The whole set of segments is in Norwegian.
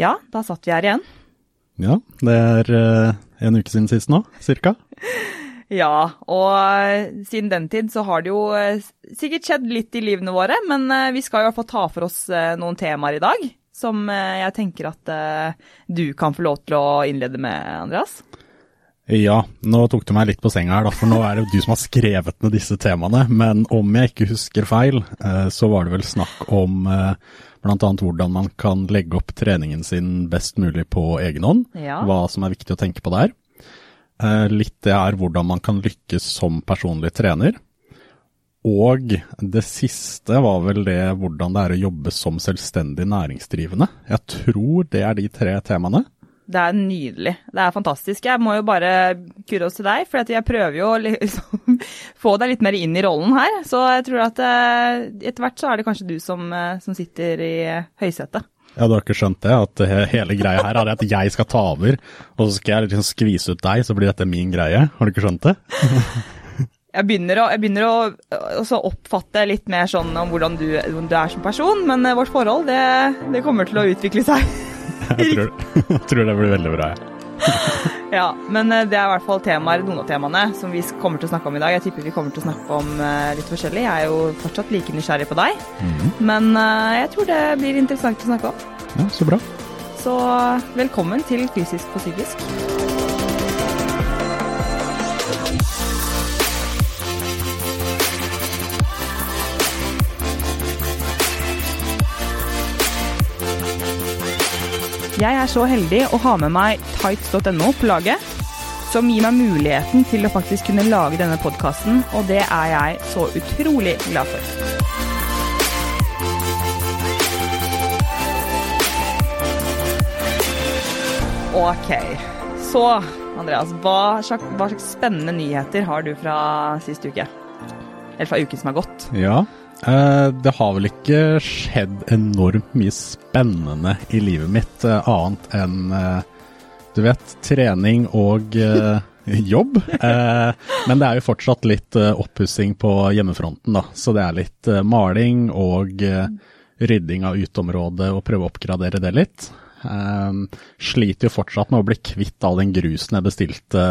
Ja, da satt vi her igjen. Ja, det er uh, en uke siden sist nå, cirka. Ja, og uh, siden den tid så har det jo uh, sikkert skjedd litt i livene våre, men vi skal i hvert fall ta for oss noen temaer i dag som jeg tenker at du kan få lov til å innlede med, Andreas. Ja, nå tok du meg litt på senga her, da, for nå er det jo du som har skrevet ned disse temaene. Men om jeg ikke husker feil, så var det vel snakk om Bl.a. hvordan man kan legge opp treningen sin best mulig på egen hånd. Ja. Hva som er viktig å tenke på der. Eh, litt det er hvordan man kan lykkes som personlig trener. Og det siste var vel det hvordan det er å jobbe som selvstendig næringsdrivende. Jeg tror det er de tre temaene. Det er nydelig. Det er fantastisk. Jeg må jo bare kurre oss til deg, for jeg prøver jo å liksom få deg litt mer inn i rollen her. Så jeg tror at eh, etter hvert så er det kanskje du som, eh, som sitter i høysetet. Ja, du har ikke skjønt det? At hele greia her er at jeg skal ta over, og så skal jeg liksom skvise ut deg, så blir dette min greie. Har du ikke skjønt det? jeg begynner å, jeg begynner å oppfatte litt mer sånn om hvordan du, du er som person, men eh, vårt forhold, det, det kommer til å utvikle seg. jeg, tror, jeg tror det blir veldig bra, Ja. ja, men eh, det er i hvert fall temaer, noen av temaene som vi kommer til å snakke om i dag. Jeg tipper vi kommer til å snakke om uh, litt forskjellig. Jeg er jo fortsatt like nysgjerrig på deg, mm -hmm. men uh, jeg tror det blir interessant å snakke om. Ja, Så bra. Så velkommen til Fysisk på psykisk. Jeg er så heldig å ha med meg tights.no på laget, som gir meg muligheten til å faktisk kunne lage denne podkasten, og det er jeg så utrolig glad for. Ok, så Andreas, hva slags, hva slags spennende nyheter har du fra sist uke? Eller fra uken som har gått? Ja, det har vel ikke skjedd enormt mye spennende i livet mitt, uh, annet enn uh, du vet, trening og jobb. men det er jo fortsatt litt oppussing på hjemmefronten, da. Så det er litt maling og rydding av uteområdet og prøve å oppgradere det litt. Um, sliter jo fortsatt med å bli kvitt all den grusen jeg bestilte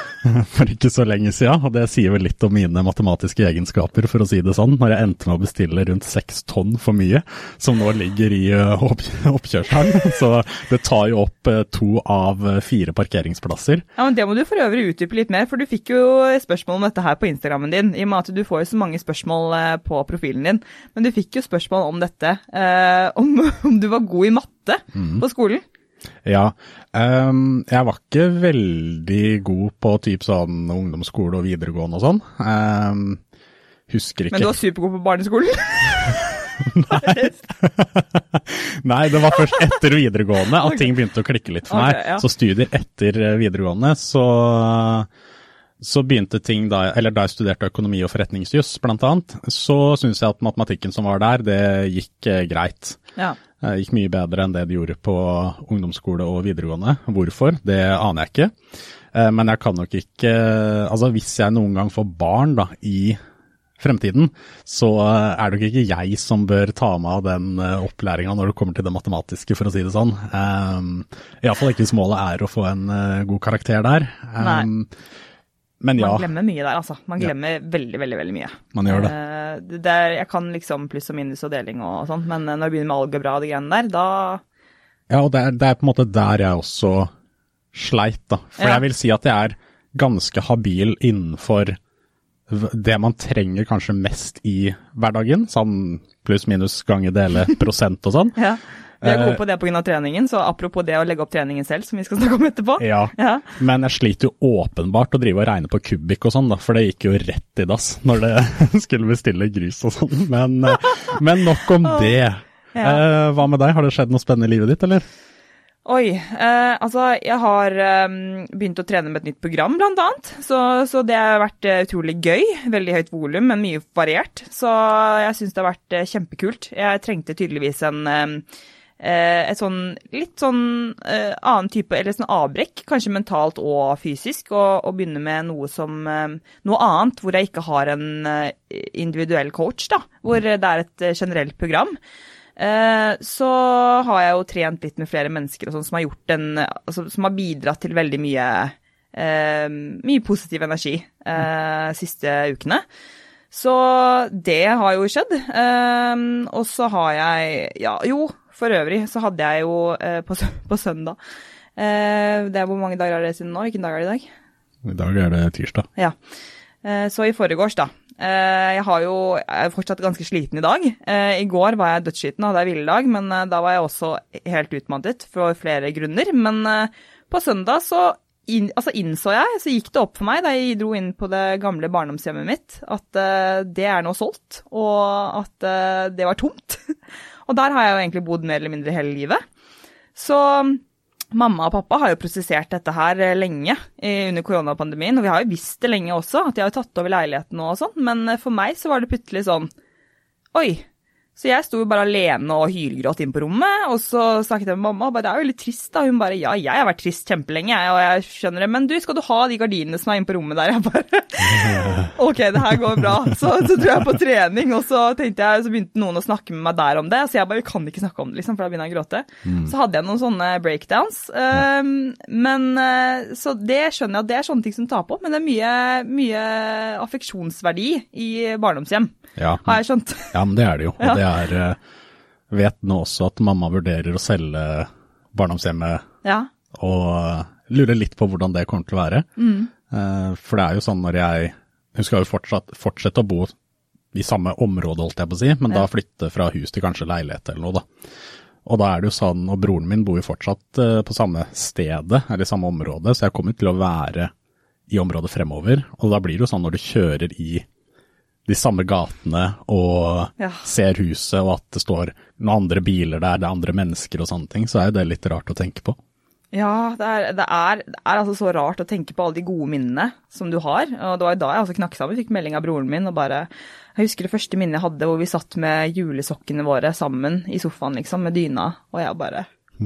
for ikke så lenge siden. Og det sier vel litt om mine matematiske egenskaper, for å si det sånn. Når jeg endte med å bestille rundt seks tonn for mye, som nå ligger i uh, opp oppkjørselen. Så det tar jo opp uh, to av fire parkeringsplasser. Ja, men Det må du for øvrig utdype litt mer, for du fikk jo spørsmål om dette her på Instagrammen din. I og med at du får jo så mange spørsmål på profilen din. Men du fikk jo spørsmål om dette. om, om du var god i matte mm. på skolen. Ja. Um, jeg var ikke veldig god på typ sånn ungdomsskole og videregående og sånn. Um, husker ikke. Men du var supergod på barneskolen? Nei. Nei, det var først etter videregående at ting begynte å klikke litt for meg. Okay, ja. Så studier etter videregående, så, så begynte ting da Eller da jeg studerte økonomi og forretningsjuss, annet, så syns jeg at matematikken som var der, det gikk eh, greit. Ja. Det gikk mye bedre enn det de gjorde på ungdomsskole og videregående. Hvorfor, det aner jeg ikke. Eh, men jeg kan nok ikke Altså hvis jeg noen gang får barn da, i fremtiden, så er det nok ikke jeg som bør ta meg av den eh, opplæringa når det kommer til det matematiske, for å si det sånn. Um, Iallfall ikke hvis målet er å få en god karakter der. Um, men ja. Man glemmer mye der, altså. Man glemmer ja. veldig, veldig veldig mye. Man gjør det. Det er, jeg kan liksom pluss og minus og deling og sånn, men når jeg begynner med algebra og de greiene der, da Ja, og det er, det er, på en måte der jeg også sleit, da. For ja. jeg vil si at jeg er ganske habil innenfor det man trenger kanskje mest i hverdagen, sånn pluss minus gange dele prosent og sånn. ja. Vi er gode eh, på det pga. treningen, så apropos det å legge opp treningen selv, som vi skal snakke om etterpå. Ja, ja. men jeg sliter jo åpenbart å drive og regne på kubikk og sånn, da, for det gikk jo rett i dass når det skulle bestille grus og sånn. Men, eh, men, nok om det. Ja. Eh, hva med deg, har det skjedd noe spennende i livet ditt, eller? Oi. Eh, altså, jeg har eh, begynt å trene med et nytt program, blant annet. Så, så det har vært uh, utrolig gøy. Veldig høyt volum, men mye variert. Så jeg syns det har vært kjempekult. Jeg trengte tydeligvis en Eh, et sånn litt sånn eh, annen type, eller sånn avbrekk, kanskje mentalt og fysisk, og, og begynne med noe som eh, noe annet, hvor jeg ikke har en individuell coach, da, hvor det er et generelt program. så har jeg jo trent litt med flere mennesker og sånn som har gjort en altså, Som har bidratt til veldig mye, mye positiv energi uh, siste ukene. Så det har jo skjedd. og så har jeg Ja, jo, for øvrig så hadde jeg jo på, på søndag Det er hvor mange dager er det siden nå? Hvilken dag er det i dag? I dag er det tirsdag. Ja. Så i forgårs, da, Eh, jeg har jo, jeg er fortsatt ganske sliten i dag. Eh, I går var jeg dødssliten, hadde en hviledag, men eh, da var jeg også helt utmattet for flere grunner. Men på søndag så inn, altså innså jeg, så gikk det opp for meg da jeg dro inn på det gamle barndomshjemmet mitt, at det er nå solgt, og at det var tomt. og der har jeg jo egentlig bodd mer eller mindre hele livet. Så Mamma og pappa har jo prosessert dette her eh, lenge under koronapandemien, og vi har jo visst det lenge også, at de har jo tatt over leiligheten og sånn, men eh, for meg så var det plutselig sånn Oi, så jeg sto jo bare alene og hylgråt inn på rommet, og så snakket jeg med mamma, og bare det er jo litt trist, da. Hun bare ja, jeg har vært trist kjempelenge, og jeg skjønner det, men du, skal du ha de gardinene som er inne på rommet der? Jeg bare ok, det her går bra. Så, så dro jeg på trening, og så tenkte jeg, så begynte noen å snakke med meg der om det, så jeg bare vi kan ikke snakke om det, liksom, for da begynner jeg å gråte. Mm. Så hadde jeg noen sånne breakdowns. Um, men uh, så det skjønner jeg at det er sånne ting som tar på, men det er mye, mye affeksjonsverdi i barndomshjem, ja. har jeg skjønt. Ja, men det er det jo. og det er eh, Vet nå også at mamma vurderer å selge barndomshjemmet ja. og eh, lurer litt på hvordan det kommer til å være. Mm. Eh, for det er jo sånn når jeg Hun skal jo fortsatt, fortsette å bo i samme område, holdt jeg på å si, men ja. da flytte fra hus til kanskje leilighet eller noe, da. Og da er det jo sånn, og broren min bor jo fortsatt på samme stedet, eller i samme område, så jeg kommer til å være i området fremover. Og da blir det jo sånn når du kjører i de samme gatene og ja. ser huset og at det står noen andre biler der, det er andre mennesker og sånne ting, så er jo det litt rart å tenke på. Ja, det er, det, er, det er, altså så rart å tenke på alle de gode minnene som du har. Og det var jo da jeg altså knakk sammen, fikk melding av broren min og bare Jeg husker det første minnet jeg hadde hvor vi satt med julesokkene våre sammen i sofaen, liksom, med dyna, og jeg bare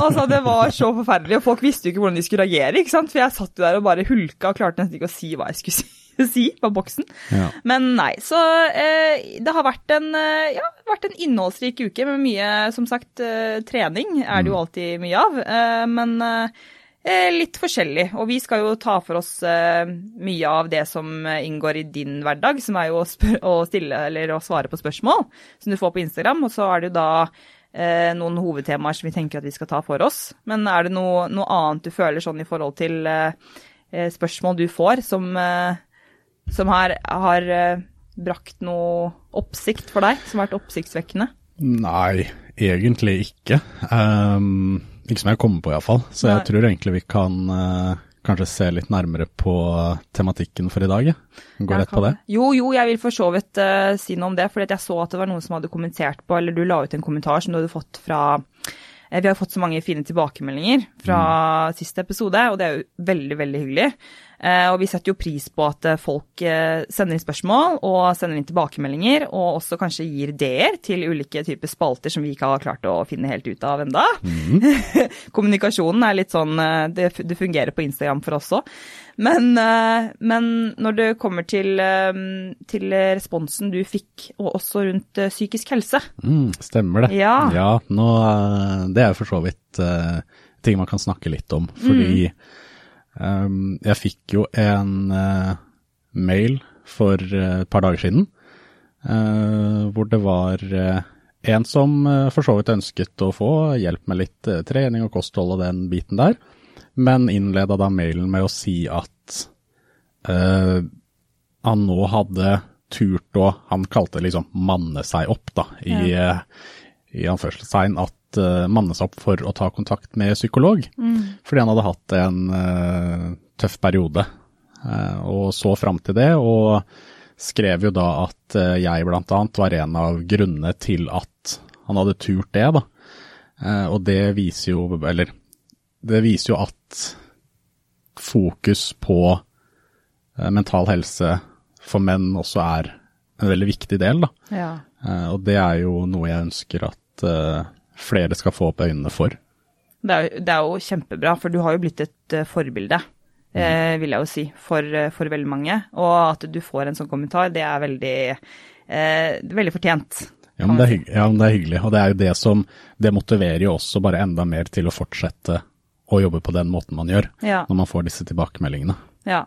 altså, det var så forferdelig, og folk visste jo ikke hvordan de skulle reagere, ikke sant. For jeg satt jo der og bare hulka og klarte nesten ikke å si hva jeg skulle si. si på boksen. Ja. Men nei, så eh, det har vært en, eh, ja, vært en, innholdsrik uke med mye, som sagt, eh, trening er det jo mm. alltid mye av. Eh, men eh, litt forskjellig. Og vi skal jo ta for oss mye av det som inngår i din hverdag, som er jo å, stille eller å svare på spørsmål som du får på Instagram. Og så er det jo da noen hovedtemaer som vi tenker at vi skal ta for oss. Men er det noe, noe annet du føler sånn i forhold til spørsmål du får, som som har, har uh, brakt noe oppsikt for deg, som har vært oppsiktsvekkende? Nei, egentlig ikke. Um, ikke som jeg kommer på iallfall. Så Nei. jeg tror egentlig vi kan uh, kanskje se litt nærmere på tematikken for i dag. Gå rett på det. Jo, jo, jeg vil for så vidt uh, si noe om det. For jeg så at det var noen som hadde kommentert på, eller du la ut en kommentar som du hadde fått fra vi har fått så mange fine tilbakemeldinger fra mm. siste episode, og det er jo veldig, veldig hyggelig. Eh, og vi setter jo pris på at eh, folk eh, sender inn spørsmål og sender inn tilbakemeldinger, og også kanskje gir ideer til ulike typer spalter som vi ikke har klart å finne helt ut av enda. Mm. Kommunikasjonen er litt sånn det, det, fungerer på Instagram for oss òg. Men, men, når det kommer til, til, responsen du fikk, og også rundt psykisk helse mm, Stemmer det. Ja, ja nå, det er for så vidt ting man kan snakke litt om, fordi mm Um, jeg fikk jo en uh, mail for uh, et par dager siden uh, hvor det var en som for så vidt ønsket å få hjelp med litt trening og kosthold og den biten der, men innleda da mailen med å si at han nå hadde turt å Han kalte det liksom manne seg opp, da, i, ja. i anførselstegn, at uh, manne seg opp for å ta kontakt med psykolog. Mm. Fordi han hadde hatt en uh, tøff periode, uh, og så fram til det. Og skrev jo da at uh, jeg annet var en av grunnene til at han hadde turt det, da. og det viser jo, eller det viser jo at fokus på mental helse for menn også er en veldig viktig del, da. Ja. og det er jo noe jeg ønsker at flere skal få opp øynene for. Det er, det er jo kjempebra, for du har jo blitt et uh, forbilde, mm. eh, vil jeg jo si, for, uh, for, veldig mange. Og at du får en sånn kommentar, det er veldig, eh, veldig fortjent. Ja men, si. ja, men det er hyggelig. Og det er jo det som Det motiverer jo også bare enda mer til å fortsette å jobbe på den måten man gjør, ja. når man får disse tilbakemeldingene. Ja.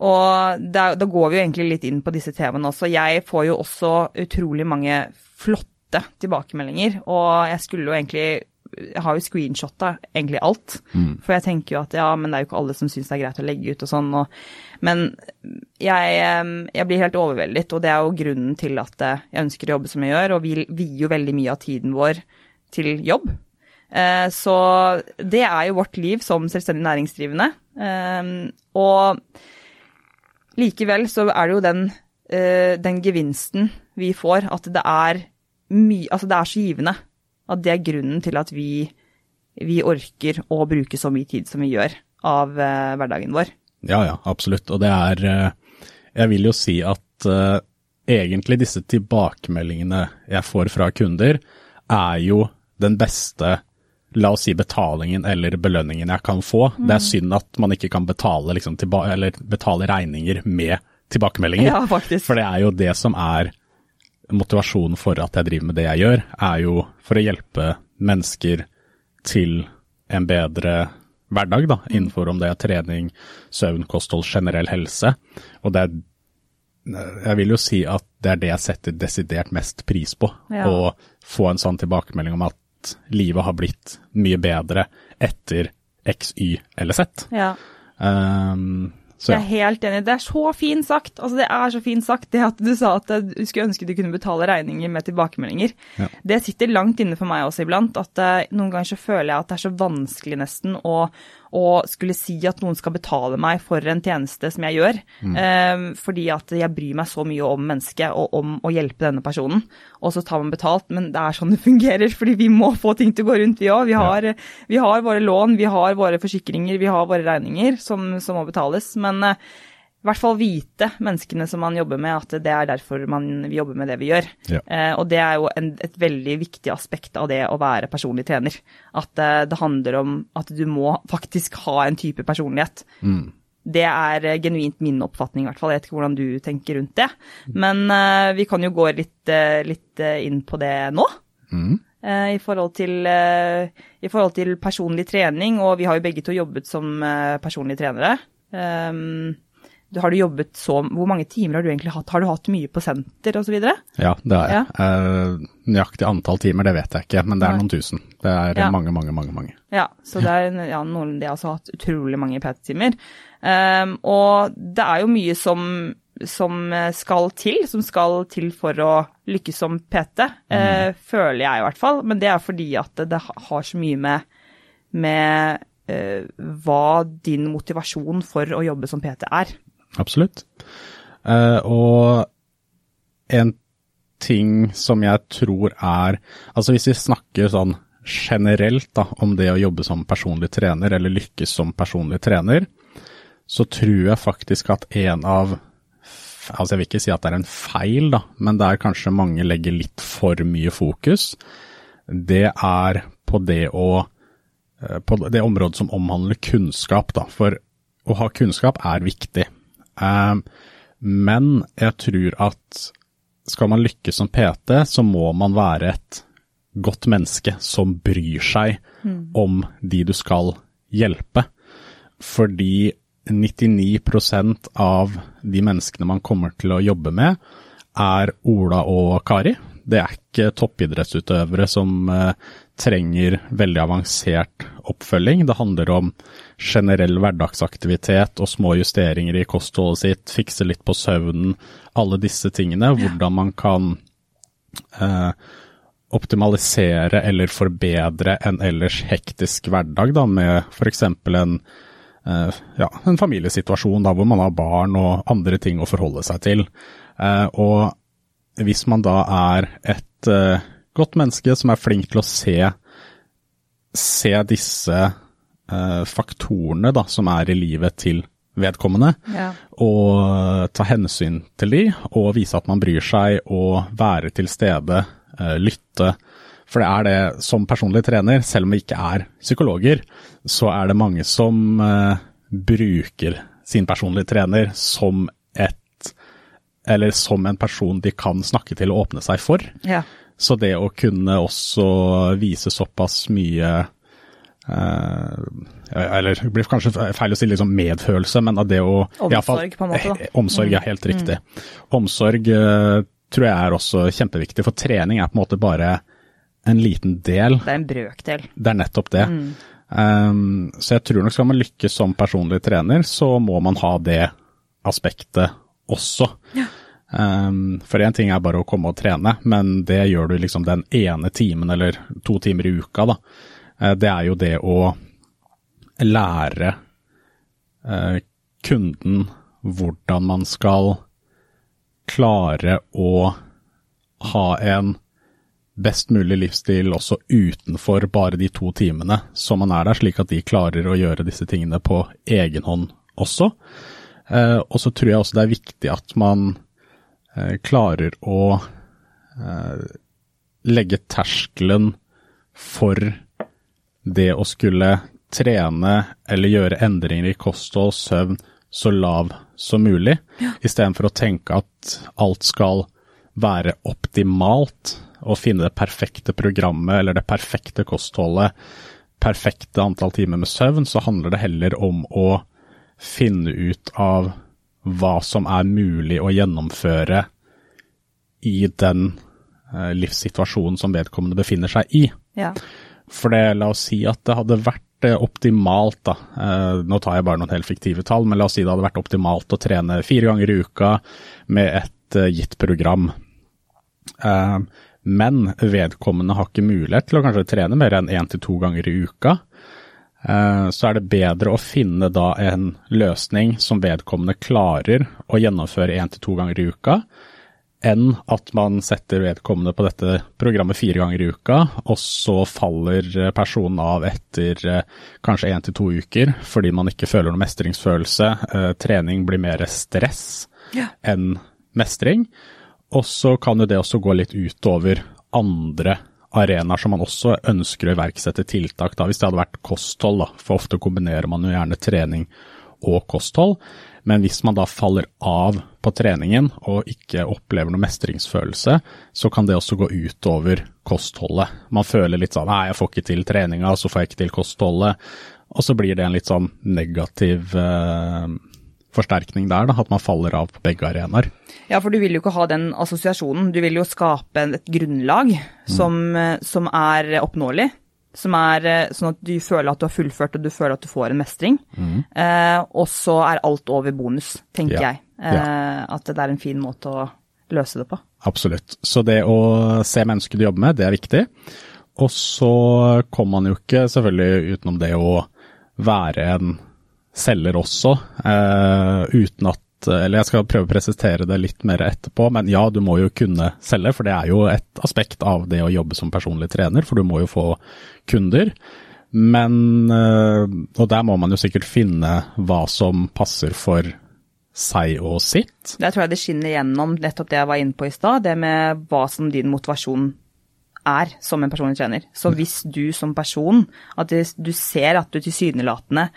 Og da, da, går vi jo egentlig litt inn på disse temaene også. Jeg får jo også utrolig mange flotte tilbakemeldinger, og jeg skulle jo egentlig jeg har jo screenshotta egentlig alt. Mm. For jeg tenker jo at ja, men det er jo ikke alle som syns det er greit å legge ut og sånn. Og, men jeg, jeg, blir helt overveldet, og det er jo grunnen til at jeg ønsker å jobbe som jeg gjør. Og vi vier jo veldig mye av tiden vår til jobb. Eh, så det er jo vårt liv som selvstendig næringsdrivende. Eh, og likevel så er det jo den, eh, den gevinsten vi får, at det er mye Altså det er så givende at det er grunnen til at vi, vi orker å bruke så mye tid som vi gjør av uh, hverdagen vår. Ja, ja, absolutt. Og det er uh, Jeg vil jo si at uh, egentlig disse tilbakemeldingene jeg får fra kunder, er jo den beste la oss si betalingen eller belønningen jeg kan få. Mm. Det er synd at man ikke kan betale, liksom, betale regninger med tilbakemeldinger. Ja, faktisk. For det er jo det som er motivasjonen for at jeg driver med det jeg gjør, er jo for å hjelpe mennesker til en bedre hverdag, da, innenfor om det er trening, søvn, kosthold, generell helse. Og det er Jeg vil jo si at det er det jeg setter desidert mest pris på. Ja. Å få en sånn tilbakemelding om at livet har blitt mye bedre etter X, Y eller Z. Ja. Um, så, ja. Jeg er helt enig. Det er så fint sagt. Altså, det er så fint sagt det at du sa at du skulle ønske du kunne betale regninger med tilbakemeldinger. Ja. Det sitter langt inne for meg også iblant. at uh, Noen ganger så føler jeg at det er så vanskelig nesten å, å skulle si at noen skal betale meg for en tjeneste som jeg gjør. Mm. Eh, fordi at jeg bryr meg så mye om mennesket og om å hjelpe denne personen. Og så tar man betalt, men det er sånn det fungerer. Fordi vi må få ting til å gå rundt, vi òg. Vi, ja. vi, har våre lån, vi har våre forsikringer, vi har våre regninger som, som må betales. Men eh, i hvert fall vite menneskene som man jobber med, at det er derfor man jobber med det vi gjør. Ja. Eh, og det er jo en, et veldig viktig aspekt av det å være personlig trener. At eh, det handler om at du må faktisk ha en type personlighet. Mm. Det er eh, genuint min oppfatning, i hvert fall. Jeg vet ikke hvordan du tenker rundt det. Men eh, vi kan jo gå litt, eh, litt eh, inn på det nå. Mm. I forhold, til, I forhold, til, personlig trening, og vi har jo begge to jobbet som personlige trenere. Um, har du jobbet så Hvor mange timer har du egentlig hatt? Har du hatt mye på senter osv.? Ja, det har jeg. Ja. Eh, nøyaktig antall timer, det vet jeg ikke, men det er noen tusen. Det er ja. mange, mange, mange. mange. Ja, så det er ja, noen de har også hatt utrolig mange PT-timer. Um, og det er jo mye som, som skal til, som skal til for å lykkes som PT, mm. uh, føler jeg i hvert fall. Men det er fordi at det har så mye med, med uh, hva din motivasjon for å jobbe som PT er. Absolutt. Uh, og en ting som jeg tror er Altså hvis vi snakker sånn generelt da, om det å jobbe som personlig trener, eller lykkes som personlig trener, så tror jeg faktisk at en av Altså jeg vil ikke si at det er en feil, da, men der kanskje mange legger litt for mye fokus, det er på det å eh, På det området som omhandler kunnskap, da. For å ha kunnskap er viktig. Eh, men jeg tror at skal man lykkes som PT, så må man være et godt menneske som bryr seg mm. om de du skal hjelpe. Fordi 99% av de menneskene man kommer til å jobbe med, er Ola og Kari. Det er ikke toppidrettsutøvere som uh, trenger veldig avansert oppfølging. Det handler om generell hverdagsaktivitet og små justeringer i kostholdet sitt, fikse litt på søvnen, alle disse tingene. Hvordan man kan eh, optimalisere eller forbedre en ellers hektisk hverdag da, med f.eks. en, Uh, ja, en familiesituasjon da, hvor man har barn og andre ting å forholde seg til. Uh, og hvis man da er et uh, godt menneske som er flink til å se, se disse eh, faktorene da, som er i livet til vedkommende, ja. og ta hensyn til de, og vise at man bryr seg, og være til stede, eh, lytte. For det er det som personlig trener, selv om vi ikke er psykologer, så er det mange som eh, bruker sin personlige trener som et Eller som en person de kan snakke til og åpne seg for. Ja. Så det å kunne også vise såpass mye eh, Eller det blir kanskje feil å si liksom medfølelse, men av det å Omsorg, fall, på en måte. Da. Omsorg er helt riktig. Mm. Omsorg eh, tror jeg er også kjempeviktig, for trening er på en måte bare en liten del. Det er en brøkdel. Det er nettopp det. Mm. Um, så jeg tror nok skal man lykkes som personlig trener, så må man ha det aspektet også. Ja. Um, for én ting er bare å komme og trene, men det gjør du liksom den ene timen eller to timer i uka, da. Uh, det er jo det å lære uh, kunden hvordan man skal klare å ha en best mulig livsstil også utenfor bare de to timene som man er der, slik at de klarer å gjøre disse tingene på egen hånd også. Uh, og så tror jeg også det er viktig at man klarer å legge terskelen for det å skulle trene eller gjøre endringer i kosthold, søvn, så lav som mulig, ja. istedenfor å tenke at alt skal være optimalt og finne det perfekte programmet eller det perfekte kostholdet, perfekte antall timer med søvn, så handler det heller om å finne ut av hva som er mulig å gjennomføre i den eh, livssituasjonen som vedkommende befinner seg i. Ja. For det, la oss si at det hadde vært optimalt, da. Eh, nå tar jeg bare noen helt fiktive tall, men la oss si det hadde vært optimalt å trene fire ganger i uka med et eh, gitt program. Eh, men vedkommende har ikke mulighet til å kanskje trene mer enn én til to ganger i uka. Så er det bedre å finne da en løsning som vedkommende klarer å gjennomføre én til to ganger i uka, enn at man setter vedkommende på dette programmet fire ganger i uka, og så faller personen av etter eh, kanskje én til to uker fordi man ikke føler noe mestringsfølelse. Eh, trening blir mer stress ja. enn mestring. Og så kan jo det også gå litt utover andre arenaer som man også ønsker å iverksette tiltak, da, hvis det hadde vært kosthold. Da. For ofte kombinerer man jo gjerne trening og kosthold. Men hvis man da faller av på treningen og ikke opplever noe mestringsfølelse, så kan det også gå utover kostholdet. Man føler litt sånn nei, jeg får ikke til treninga, så får jeg ikke til kostholdet. Og så blir det en litt sånn negativ eh, forsterkning der, da, at man faller av på begge arenaer. Ja, for du vil jo ikke ha den assosiasjonen. Du vil jo skape et grunnlag mm. som, mm. som er oppnåelig som er eh, sånn at du føler at du har fullført og du føler at du får en mestring. Mm. Eh, og så er alt over bonus, tenker ja. jeg. Eh, ja. At det er en fin måte å løse det på. Absolutt. Så det å se mennesker du jobber med, det er viktig. Og så kommer man jo ikke selvfølgelig utenom det å være en selger også, eh, uten at eller jeg skal prøve å presisere det litt mer etterpå, men ja, du må jo kunne selge, for det er jo et aspekt av det å jobbe som personlig trener, for du må jo få kunder. Men eh, Og der må man jo sikkert finne hva som passer for seg og sitt. Der tror jeg det skinner gjennom nettopp det jeg var inne på i stad, det med hva som din motivasjon er som en personlig trener. Så hvis du som person, at du ser at du tilsynelatende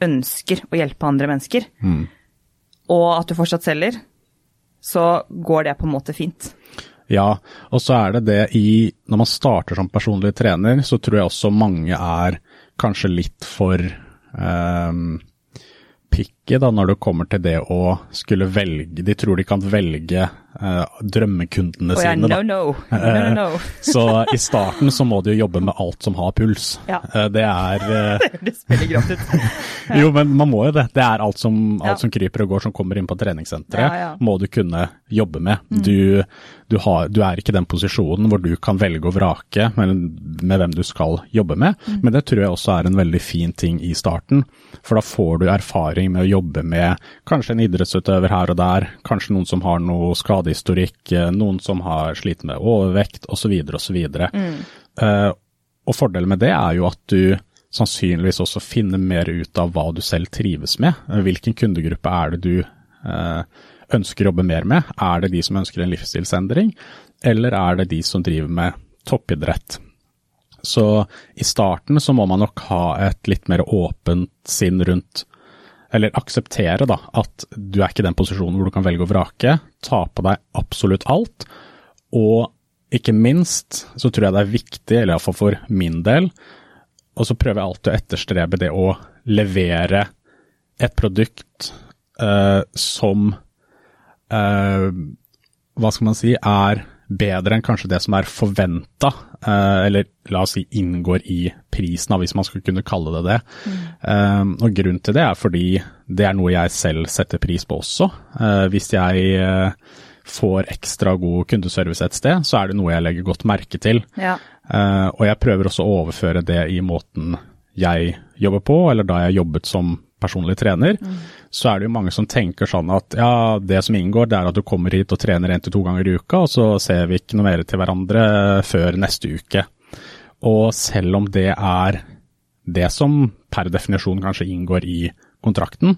ønsker å hjelpe andre mennesker, mm og at du fortsatt selger, så går det på en måte fint. Ja, og så er det det i Når man starter som personlig trener, så tror jeg også mange er kanskje litt for um, picky da, når det kommer til det å skulle velge De tror de kan velge drømmekundene oh, yeah, sine. No, no. no, no, no. så i starten så må du jo jobbe med alt som har puls. Ja. Uh, det er Det spiller grått ut. jo, men man må jo det. Det er alt som, alt ja. som kryper og går som kommer inn på treningssenteret, må du kunne jobbe med. Mm. Du, du, har, du, er ikke i den posisjonen hvor du kan velge og vrake med, med hvem du skal jobbe med, mm. men det tror jeg også er en veldig fin ting i starten. For da får du erfaring med å jobbe med kanskje en idrettsutøver her og der, kanskje noen som har noe skadehistorikk, eh, noen som har slitt med overvekt osv. osv. Mm. Uh, og fordelen med det er jo at du sannsynligvis også finner mer ut av hva du selv trives med. Eh, hvilken kundegruppe er det du uh, ønsker å jobbe mer med? Er det de som ønsker en livsstilsendring, eller er det de som driver med toppidrett? Så i starten så må man nok ha et litt mer åpent sinn rundt eller akseptere da, at du er ikke i den posisjonen hvor du kan velge å vrake. Ta på deg absolutt alt, og ikke minst så tror jeg det er viktig, eller iallfall for min del, og så prøver jeg alltid å etterstrebe det å levere et produkt uh, som uh, Hva skal man si er bedre enn kanskje det som er forventa, uh, eller la oss si inngår i prisen, hvis man skulle kunne kalle det det. Mm. og grunnen til det er fordi det er noe jeg selv setter pris på også. hvis jeg får ekstra god kundeservice et sted, så er det noe jeg legger godt merke til. Ja. Og jeg prøver også å overføre det i måten jeg jobber på, eller da jeg jobbet som personlig trener. Mm. Så er det jo mange som tenker sånn at ja, det som inngår, det er at du kommer hit og trener én til to ganger i uka, og så ser vi ikke noe mer til hverandre før neste uke. Og selv om det er det som per definisjon kanskje inngår i kontrakten,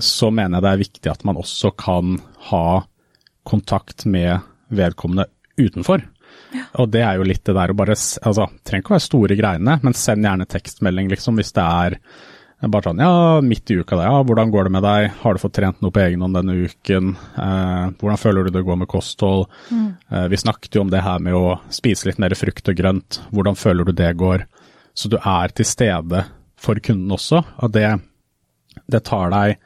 så mener jeg det er viktig at man også kan ha kontakt med vedkommende utenfor. Ja. Og det er jo litt det der å bare Altså, trenger ikke å være store greiene, men send gjerne tekstmelding, liksom, hvis det er bare sånn ja, midt i uka da, ja, hvordan går det med deg, har du fått trent noe på egen hånd denne uken, eh, hvordan føler du det går med kosthold, mm. eh, vi snakket jo om det her med å spise litt mer frukt og grønt, hvordan føler du det går, så du er til stede for kunden også, og det, det tar deg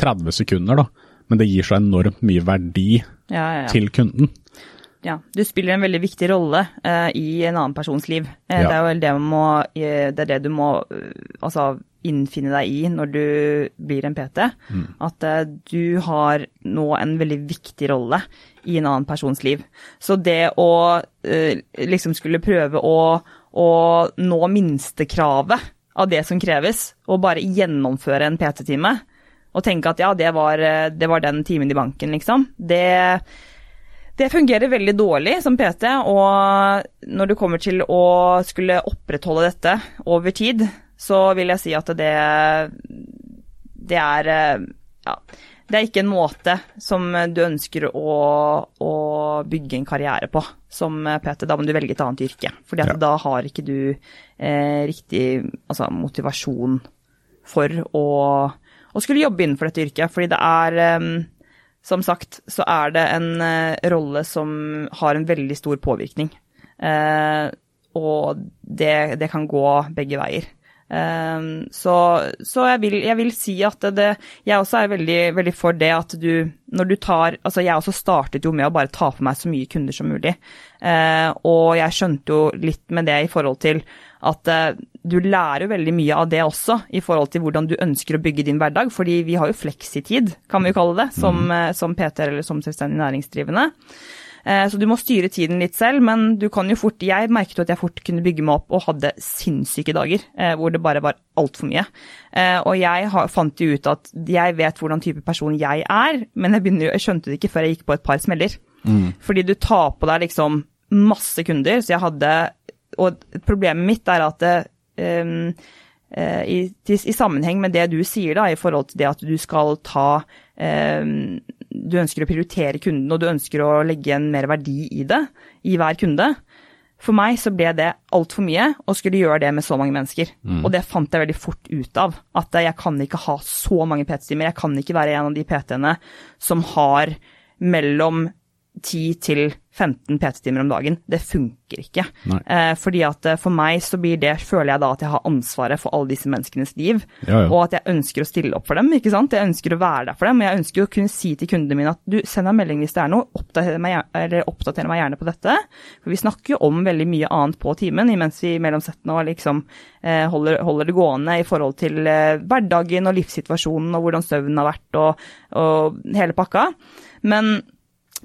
30 sekunder da, men det gir så enormt mye verdi ja, ja, til kunden. Ja, du spiller en veldig viktig rolle eh, i en annen persons liv. Uh, det er jo det, må, uh, det, er det du må altså, innfinne deg i når du blir en PT. Mm. At du har nå en veldig viktig rolle i en annen persons liv. Så det å liksom skulle prøve å, å nå minstekravet av det som kreves, og bare gjennomføre en PT-time, og tenke at ja, det var, det var den timen i banken, liksom. Det, det fungerer veldig dårlig som PT, og når du kommer til å skulle opprettholde dette over tid, så vil jeg si at det, det er ja, det er ikke en måte som du ønsker å, å bygge en karriere på som PT. Da må du velge et annet yrke. fordi ja. da har ikke du eh, riktig altså, motivasjon for å å skulle jobbe innenfor dette yrket. Fordi det er, som sagt, så er det en eh, rolle som har en veldig stor påvirkning. Eh, og det, det kan gå begge veier. Um, så, så jeg, vil, jeg, vil, si at det, Jeg også er veldig, veldig, for det at du Når du tar Altså, jeg også startet jo med å bare ta på meg så mye kunder som mulig. Uh, og jeg skjønte jo litt med det i forhold til at uh, du lærer veldig mye av det også, i forhold til hvordan du ønsker å bygge din hverdag. Fordi vi har jo fleksitid, kan vi jo kalle det, som, mm. uh, som PT eller som selvstendig næringsdrivende. Eh, så du må styre tiden litt selv, men du kan jo fort Jeg merket jo at jeg fort kunne bygge meg opp og hadde sinnssyke dager eh, hvor det bare var altfor mye. Eh, og jeg fant jo ut at jeg vet hvordan type person jeg er, men jeg, begynner, jeg skjønte det ikke før jeg gikk på et par smeller. Mm. Fordi du tar på deg liksom masse kunder, så jeg hadde Og problemet mitt er at det, um, i, i, sammenheng med det du sier, da, i forhold til det at du skal ta um, du ønsker å prioritere kunden, og du ønsker å legge en mer verdi i det, i hver kunde. For meg så ble det altfor mye å skulle gjøre det med så mange mennesker. Mm. Og det fant jeg veldig fort ut av. At jeg kan ikke ha så mange PT-timer. Jeg kan ikke være en av de PT-ene som har mellom 10 til 15 PT-timer om dagen. Det funker ikke. Eh, fordi at eh, for meg så blir det, føler jeg da at jeg har ansvaret for alle disse menneskenes liv. Ja, ja. Og at jeg ønsker å stille opp for dem, ikke sant. Jeg ønsker å være der for dem. Og jeg ønsker å kunne si til kundene mine at du, send meg melding hvis det er noe, oppdater meg, oppdater meg gjerne på dette. For vi snakker jo om veldig mye annet på timen, imens vi mellom settene og liksom eh, holder, holder, det gående i forhold til eh, hverdagen og livssituasjonen og hvordan søvnen har vært og, og hele pakka. Men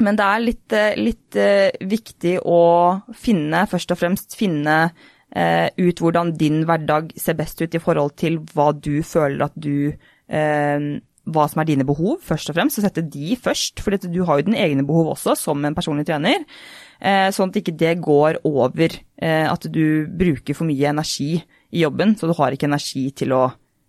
men det er litt, eh, litt uh, viktig å finne, først og fremst finne uh, ut hvordan din hverdag ser best ut i forhold til hva du føler at du Hva som er dine behov, først og fremst. Så sette de først, for du har jo dine egne behov også, som en personlig trener. Sånn at ikke det går over at du bruker for mye energi i jobben, så du har ikke energi til å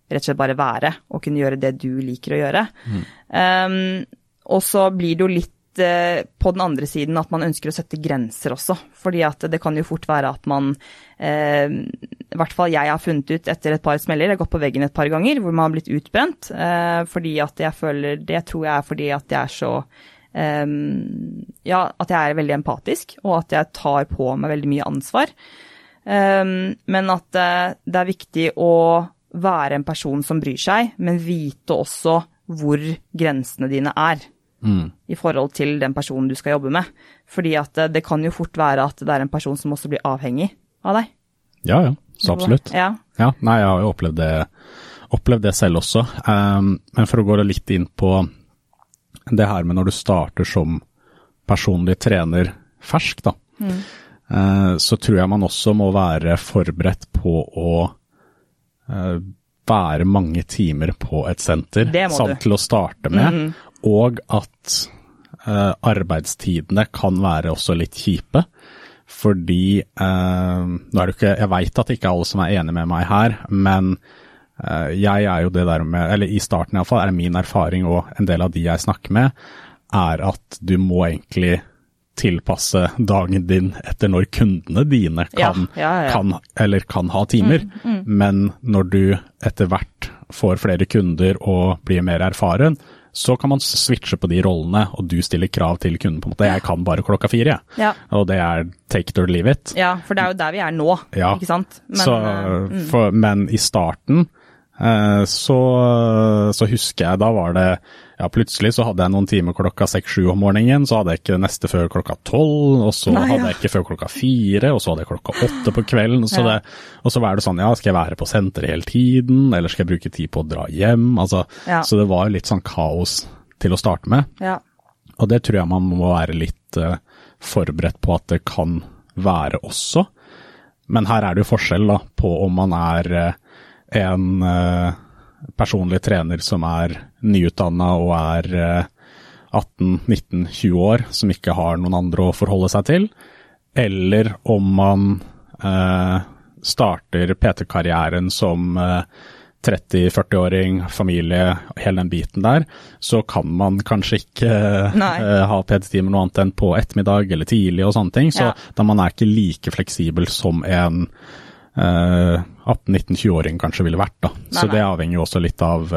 rett og slett bare være og kunne gjøre det du liker å gjøre. Mm. Um, og så blir det jo litt Eh, på den andre siden at man ønsker å sette grenser også. Fordi at det kan jo fort være at man eh, I hvert fall jeg har funnet ut etter et par smeller, jeg har gått på veggen et par ganger hvor man har blitt utbrent. Eh, fordi at jeg føler Det tror jeg er fordi at jeg er så um, Ja, at jeg er veldig empatisk, og at jeg tar på meg veldig mye ansvar. Um, men at det er viktig å være en person som bryr seg, men vite også hvor grensene dine er. Mm. I forhold til den personen du skal jobbe med. Fordi at uh, det kan jo fort være at det er en person som også blir avhengig av deg. Ja, ja. Så absolutt. Ja. ja. Nei, jeg har jo opplevd det, opplevd det selv også. Um, men for å gå litt inn på det her med når du starter som personlig trener fersk, da. Mm. Uh, så tror jeg man også må være forberedt på å uh, være mange timer på et senter samt til å starte med, mm -hmm. Og at eh, arbeidstidene kan være også litt kjipe. Fordi eh, nå er det ikke, Jeg veit at ikke alle som er enig med meg her, men eh, jeg er jo det der med Eller i starten iallfall er min erfaring og en del av de jeg snakker med, er at du må egentlig tilpasse dagen din etter når kundene dine kan, ja, ja, ja. kan eller kan ha timer. Mm, mm. Men når du etter hvert får flere kunder og blir mer erfaren, så kan man switche på de rollene, og du stiller krav til kunden. på en måte. Jeg kan bare klokka fire, ja. og det er take it or leave it. Ja, for det er jo der vi er nå, ja. ikke sant. Men, så, eh, mm. for, men i starten eh, så, så, husker jeg da var det ja, plutselig så hadde jeg noen timer klokka seks-sju om morgenen, så hadde jeg ikke neste før klokka tolv, og så Nei, ja. hadde jeg ikke før klokka fire, og så hadde jeg klokka åtte på kvelden. Så det, og så var det sånn, ja, skal jeg være på senteret hele tiden, eller skal jeg bruke tid på å dra hjem? Altså. Så det var litt sånn kaos til å starte med. Ja. Og det tror jeg man må være litt uh, forberedt på at det kan være også. Men her er det jo forskjell da, på om man er uh, en uh, personlig trener som er nyutdanna og er 18-19-20 eh, år, som ikke har noen andre å forholde seg til, eller om man eh, starter PT-karrieren som eh, 30-40-åring, familie, hele den biten der, så kan man kanskje ikke eh, ha PT-timer noe annet enn på ettermiddag eller tidlig og sånne ting. Så ja. da man er ikke like fleksibel som en uh, 18-19-20-åring kanskje ville vært. da. Nei, så det avhenger jo også litt av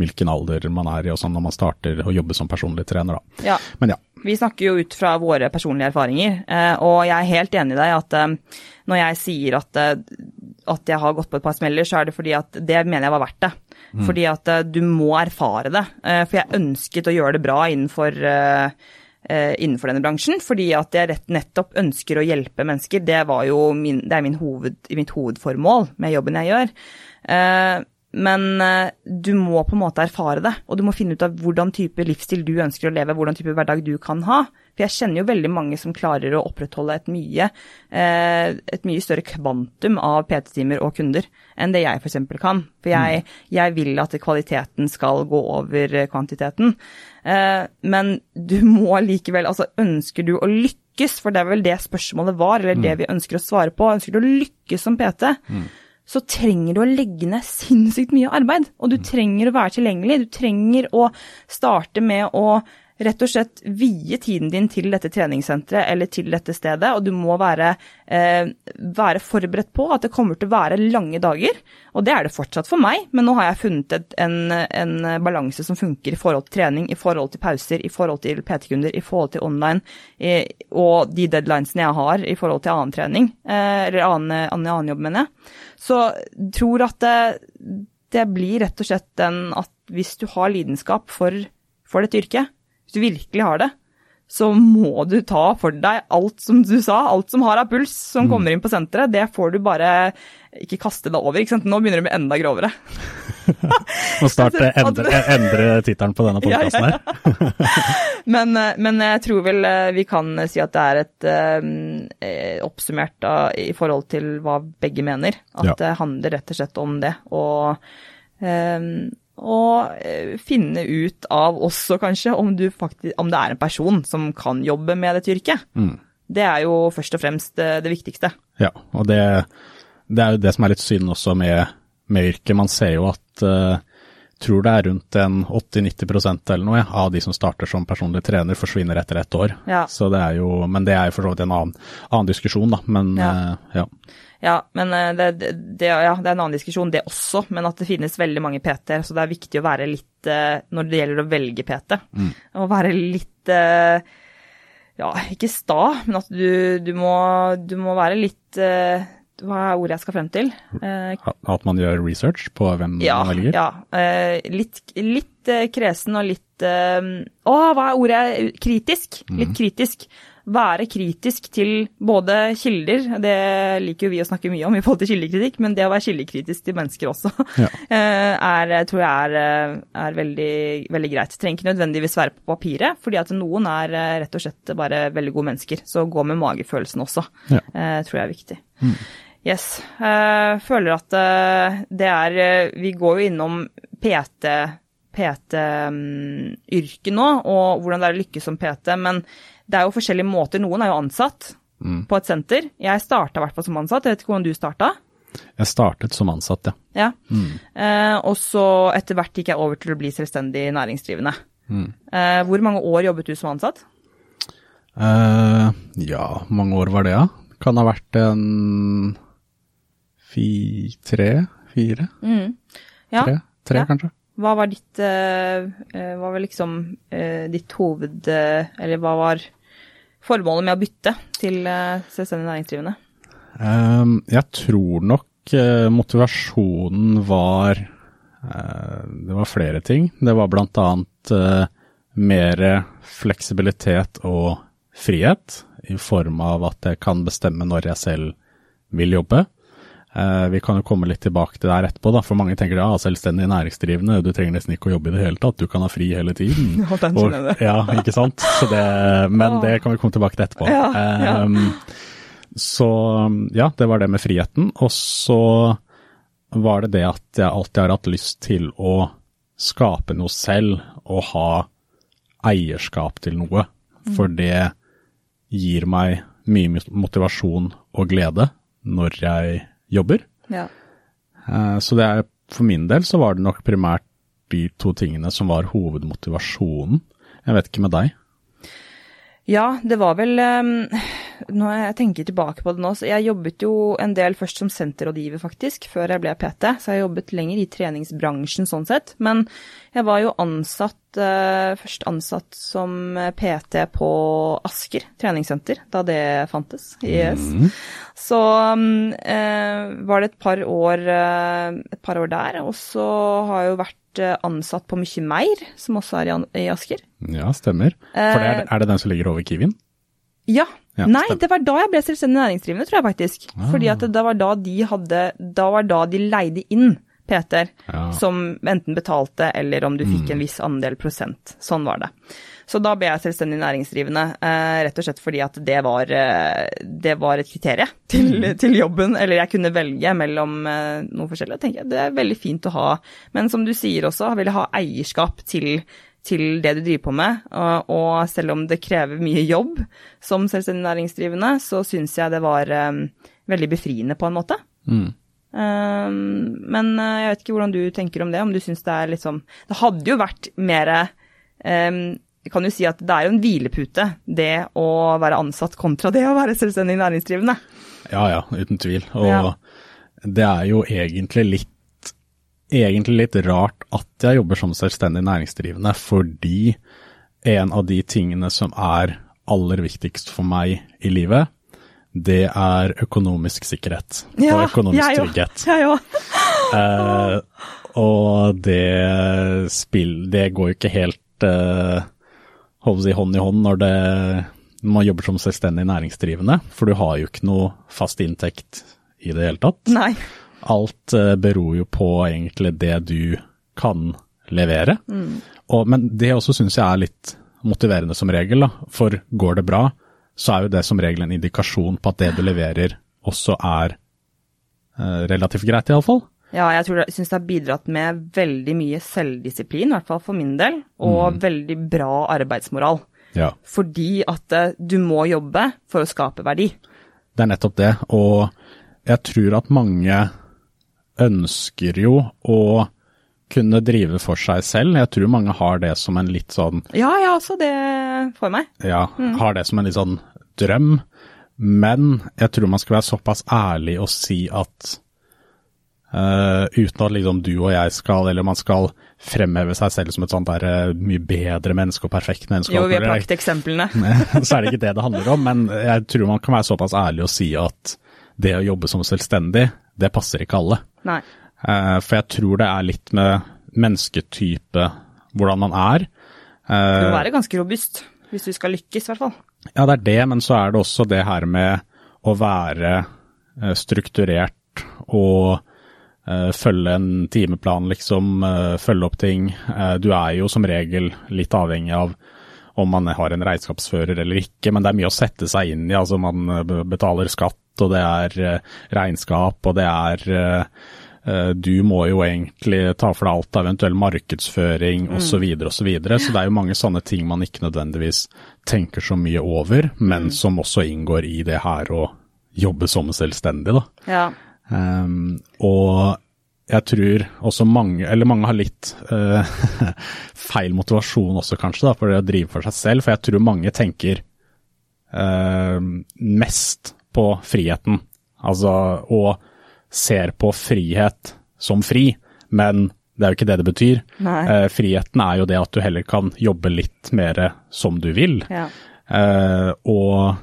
hvilken alder man er i og sånn når man starter å jobbe som personlig trener. da. Ja. Men ja. Vi snakker jo ut fra våre personlige erfaringer, uh, og jeg er helt enig i deg at uh, når jeg sier at, at jeg har gått på et par smeller, så er det fordi at det mener jeg var verdt det. Mm. Fordi at du må erfare det. for jeg ønsket å gjøre det bra innenfor Eh, innenfor denne bransjen, fordi at jeg rett nettopp ønsker å hjelpe mennesker. Det, var jo min, det er min hoved, mitt hovedformål med jobben jeg gjør. Men eh, du må på en måte erfare det, og du må finne ut av hvordan type livsstil du ønsker å leve, hvordan type hverdag du kan ha. For jeg kjenner jo veldig mange som klarer å opprettholde et mye, eh, et mye større kvantum av PT-timer og kunder enn det jeg f.eks. kan. For jeg, jeg, vil at kvaliteten skal gå over kvantiteten. Eh, men du må likevel Altså, ønsker du å lykkes, for det er vel det spørsmålet var, eller det mm. vi ønsker å svare på. Ønsker du å lykkes som PT? Mm så trenger du å legge ned sinnssykt mye arbeid. Og du trenger å være tilgjengelig. Du trenger å starte med å rett og slett vie tiden din til dette treningssenteret eller til dette stedet, og du må være, eh, være, forberedt på at det kommer til å være lange dager. Og det er det fortsatt for meg, men nå har jeg funnet et, en, en, balanse som funker i forhold til trening, i forhold til pauser, i forhold til PT-kunder, i forhold til online, i, og de deadlinesene jeg har i forhold til annen trening, eh, eller annen, annen, annen, jobb, mener jeg. Så tror at det, det blir rett og slett den at hvis du har lidenskap for, for dette yrket, hvis du virkelig har det, så må du ta for deg alt som du sa, alt som har av puls som mm. kommer inn på senteret. Det får du bare ikke kaste deg over. ikke sant? Nå begynner det å bli enda grovere. Må starte endre, endre tittelen på denne podkasten her. Men, eh, men, jeg tror vel eh, vi kan si at det er et uh, oppsummert da, i forhold til hva begge mener. At det handler rett og slett om det. Og eh, og eh, finne ut av også kanskje om, faktisk, om, det er en person som kan jobbe med dette yrket. Mm. Det er jo først og fremst det, det viktigste. Ja, og det, det, er jo det som er litt synd også med, med yrket. Man ser jo at uh, tror det er rundt en 80-90 eller noe av de som starter som personlig trener, forsvinner etter ett år. Ja. Så det er jo, men det er jo for så vidt en annen, annen diskusjon, da. Men ja. Uh, ja. Ja, men det, det, ja, det, er en annen diskusjon, det også. Men at det finnes veldig mange PT-er. Så det er viktig å være litt, når det gjelder å velge PT, mm. å være litt Ja, ikke sta, men at du, du, må, du må være litt hva er ordet jeg skal frem til? Eh, At man gjør research på hvem ja, man velger? Ja. Eh, litt, litt eh, kresen og litt Å, hva er ordet? Kritisk. Litt mm. kritisk. Være kritisk til både kilder, det liker jo vi å snakke mye om i forhold til kildekritikk, men det å være kildekritisk til mennesker også, ja. er, tror jeg er, er veldig, veldig, greit. Trenger ikke nødvendigvis være på papiret, fordi at noen er rett og slett bare veldig gode mennesker. Så gå med magefølelsen også, ja. tror jeg er viktig. Mm. Yes. Jeg føler at eh, det er eh, Vi går jo innom PT, PT-yrket mm, nå, og hvordan det er å lykkes som PT. Men det er jo forskjellige måter. Noen er jo ansatt mm. på et senter. Jeg starta i hvert fall som ansatt. Jeg vet ikke hvordan du starta? Jeg startet som ansatt, ja. ja. Mm. Eh, og så etter hvert gikk jeg over til å bli selvstendig næringsdrivende. Mm. Eh, hvor mange år jobbet du som ansatt? Eh, ja, hvor mange år var det, da? Ja? Kan ha vært en fi, tre, fire? Mm. Ja. Tre, tre ja. kanskje. Hva var ditt uh, Hva var liksom uh, ditt hoved... Uh, eller hva var formålet med å bytte til selvstendig næringsdrivende? Um, jeg tror nok motivasjonen var Det var flere ting. Det var blant annet mer fleksibilitet og frihet, i form av at jeg kan bestemme når jeg selv vil jobbe. Uh, vi kan jo komme litt tilbake til det her etterpå, da, for mange tenker ja, selvstendig næringsdrivende, du trenger nesten ikke å jobbe i det hele tatt, du kan ha fri hele tiden. Ja, den det. ja, ikke sant. Det, men det kan vi komme tilbake til etterpå. Ja, ja. Um, så ja, det var det med friheten. Og så var det det at jeg alltid har hatt lyst til å skape noe selv og ha eierskap til noe. For mm. det gir meg mye motivasjon og glede når jeg jobber. Ja. Eh, så det er, for min del så var det nok primært de to tingene som var hovedmotivasjonen. Jeg vet ikke med deg? Ja, det var vel Når jeg tenker tilbake på det nå, så jeg jobbet jo en del først som senterrådgiver, faktisk, før jeg ble PT. Så jeg jobbet lenger i treningsbransjen sånn sett. Men jeg var jo ansatt, uh, først ansatt som PT på Asker treningssenter, da det fantes. Yes. Mm. Så um, uh, var det et par år, uh, et par år der, og så har jeg jo vært Eh, ansatt på Mykje Meir, som også er i, Asker. Ja, stemmer. For det er, eh, er, det den som ligger over Kiwien? Ja. Ja Nei, stemmer. det var da jeg ble selvstendig næringsdrivende, tror jeg faktisk. Ah. Fordi at det var da de hadde Da var da de leide inn Peter, ja. som enten betalte eller om du fikk mm. en viss andel prosent. Sånn var det. Så da ble jeg selvstendig næringsdrivende, eh, rett og slett fordi at det var, eh, det var et kriterium til, mm. til, jobben. Eller jeg kunne velge mellom eh, noe forskjellig. Jeg Det er veldig fint å ha. Men som du sier også, vil jeg ha eierskap til, til det du driver på med. Og, og, selv om det krever mye jobb som selvstendig næringsdrivende, så syns jeg det var um, veldig befriende på en måte. Mm. Um, men jeg vet ikke hvordan du tenker om det, om du syns det er sånn Det hadde jo vært mer um, kan jo si at det er jo en hvilepute, det å være ansatt kontra det å være selvstendig næringsdrivende. Ja ja, uten tvil. Og ja. det er jo egentlig litt, egentlig litt rart at jeg jobber som selvstendig næringsdrivende, fordi en av de tingene som er aller viktigst for meg i livet, det er økonomisk sikkerhet ja, og økonomisk trygghet. Jeg òg. eh, og det spill, det går jo ikke helt eh, si hånd i hånd når det, man jobber som selvstendig næringsdrivende, for du har jo ikke noe fast inntekt i det hele tatt. Nei. Alt uh, beror jo på egentlig det du kan levere. Mm. Og, men det også syns jeg er litt motiverende som regel, da. For går det bra, så er jo det som regel en indikasjon på at det du leverer også er eh, relativt greit, iallfall. Ja, jeg tror syns det har bidratt med veldig mye selvdisiplin, i hvert fall for min del, og mm. veldig bra arbeidsmoral. Ja. Fordi at eh, du må jobbe for å skape verdi. Det er nettopp det, og jeg tror at mange ønsker jo å kunne drive for seg selv. Jeg tror mange har det som en litt sånn Ja, jeg har også det for meg. Ja, mm. har det som en litt sånn drøm. Men jeg tror man skal være såpass ærlig og si at uh, uten at liksom du og jeg skal, eller man skal fremheve seg selv som et sånt der uh, mye bedre menneske og perfekt menneske. Jo, vi har plukket eksemplene. så er det ikke det det handler om, men jeg tror man kan være såpass ærlig og si at det å jobbe som selvstendig, det passer ikke alle. Nei. Uh, for jeg tror det er litt med mennesketype, hvordan man er. Du må være ganske robust hvis du skal lykkes, i hvert fall. Ja, det er det, men så er det også det her med å være eh, strukturert og følge en timeplan, liksom. Følge opp ting. Du er jo som regel litt avhengig av om man har en regnskapsfører eller ikke, men det er mye å sette seg inn i. Altså man betaler skatt, og det er regnskap, og det er Eh, du må jo egentlig ta for deg alt av eventuell markedsføring osv. osv. Så, videre, og så, videre. så det er jo mange sånne ting man ikke nødvendigvis tenker så mye over, men mm. som også inngår i det her å jobbe som selvstendig. da. Ja. Um, og jeg tror også mange, eller mange har litt uh, feil motivasjon også kanskje, da, for det å drive for seg selv. For jeg tror mange tenker uh, mest på friheten. Altså, og ser på frihet som fri, men det er jo ikke det det betyr. Eh, friheten er jo det at du heller kan jobbe litt mer som du vil. Ja. Eh, og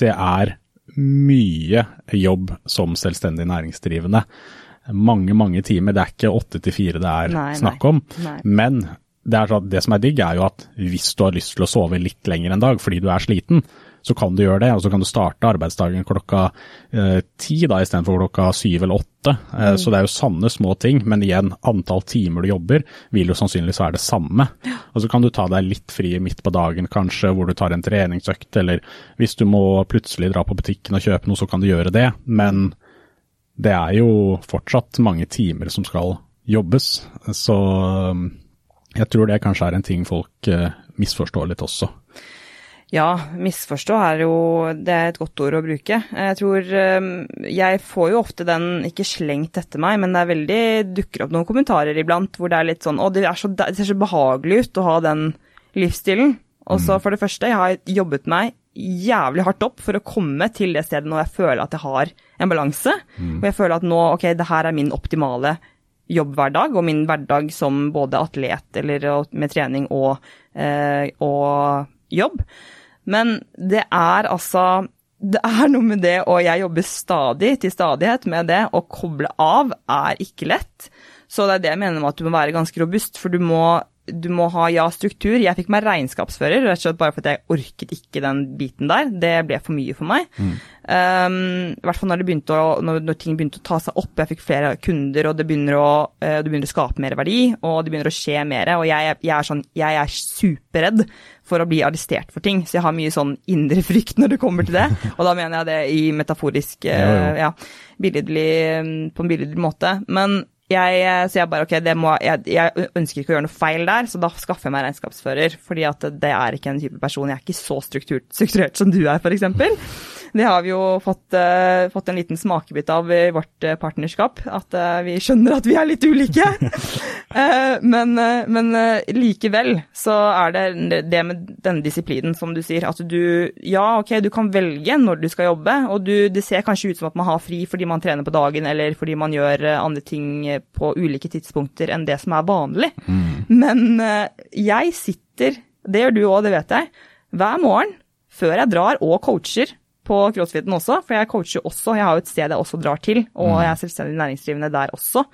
det er mye jobb som selvstendig næringsdrivende. Mange, mange timer. Det er ikke åtte til fire det er nei, snakk om. Nei. Men det, så, det, som er digg, er jo at hvis du har lyst til å sove litt lenger en dag fordi du er sliten, så kan du gjøre det. Og så kan du starte arbeidsdagen klokka eh, ti da, istedenfor klokka syv eller åtte. Eh, mm. Så det er jo sanne små ting, men igjen, antall timer du jobber vil jo sannsynligvis være det samme. Ja. Og så kan du ta deg litt fri midt på dagen kanskje, hvor du tar en treningsøkt, eller hvis du må plutselig dra på butikken og kjøpe noe, så kan du gjøre det. Men det er jo fortsatt mange timer som skal jobbes, så jeg tror det kanskje er en ting folk eh, misforstår litt også. Ja, misforstå er jo Det er et godt ord å bruke. Jeg tror eh, Jeg får jo ofte den ikke slengt etter meg, men det er veldig dukker opp noen kommentarer iblant hvor det er litt sånn Å, det, så, det ser så behagelig ut å ha den livsstilen. Og så mm. for det første, jeg har jobbet meg jævlig hardt opp for å komme til det stedet når jeg føler at jeg har en balanse. Mm. Og jeg føler at nå, ok, det her er min optimale jobbhverdag og min hverdag som både atlet eller med trening og, eh, og jobb. Men det er altså det er noe med det, og jeg jobber stadig til stadighet med det. Å koble av er ikke lett. Så det er det jeg mener med at du må være ganske robust, for du må du må ha ja, struktur. Jeg fikk meg regnskapsfører rett og slett bare fordi jeg orket ikke den biten der. Det ble for mye for meg. Mm. Um, I hvert fall når, å, når, når, ting begynte å ta seg opp. Jeg fikk flere kunder, og det begynner å, uh, det begynner å skape mer verdi, og det begynner å skje mer. Og jeg, jeg, er sånn, jeg er superredd for å bli arrestert for ting, så jeg har mye sånn indre frykt når det kommer til det. Og da mener jeg det i metaforisk, uh, ja, billedlig, på en billedlig måte. Men jeg, eh, så jeg bare ok, må, jeg, jeg, ønsker ikke å gjøre noe feil der, så da skaffer jeg meg regnskapsfører. Fordi at det er ikke en type person. Jeg er ikke så strukturert, strukturert som du er, f.eks. Det har vi jo fått, uh, fått, en liten smakebit av i vårt uh, partnerskap. At uh, vi skjønner at vi er litt ulike. men, men likevel så er det det med denne disiplinen, som du sier. At du Ja, ok, du kan velge når du skal jobbe, og du, det ser kanskje ut som at man har fri fordi man trener på dagen, eller fordi man gjør andre ting på ulike tidspunkter enn det som er vanlig. Mm. Men jeg sitter, det gjør du òg, det vet jeg, hver morgen før jeg drar og coacher på crossfiten også, for jeg coacher også. Jeg har jo et sted jeg også drar til, og mm. jeg er selvstendig næringsdrivende der også.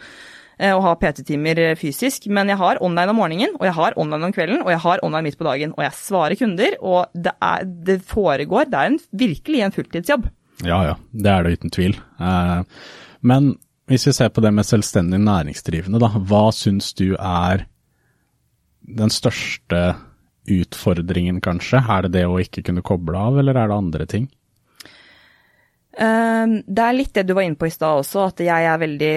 Eh, og har PT-timer eh, fysisk. Men jeg har online om morgenen, og jeg har online om kvelden, og jeg har online midt på dagen. Og jeg svarer kunder, og det, er, det foregår. Det er en, virkelig en fulltidsjobb. Ja, ja. Det er det uten tvil. Eh, men hvis vi ser på det med selvstendig næringsdrivende, da. Hva syns du er den største utfordringen, kanskje? Er det det å ikke kunne koble av, eller er det andre ting? Ehm, det er litt det du var inne på i stad også, at jeg er, veldig,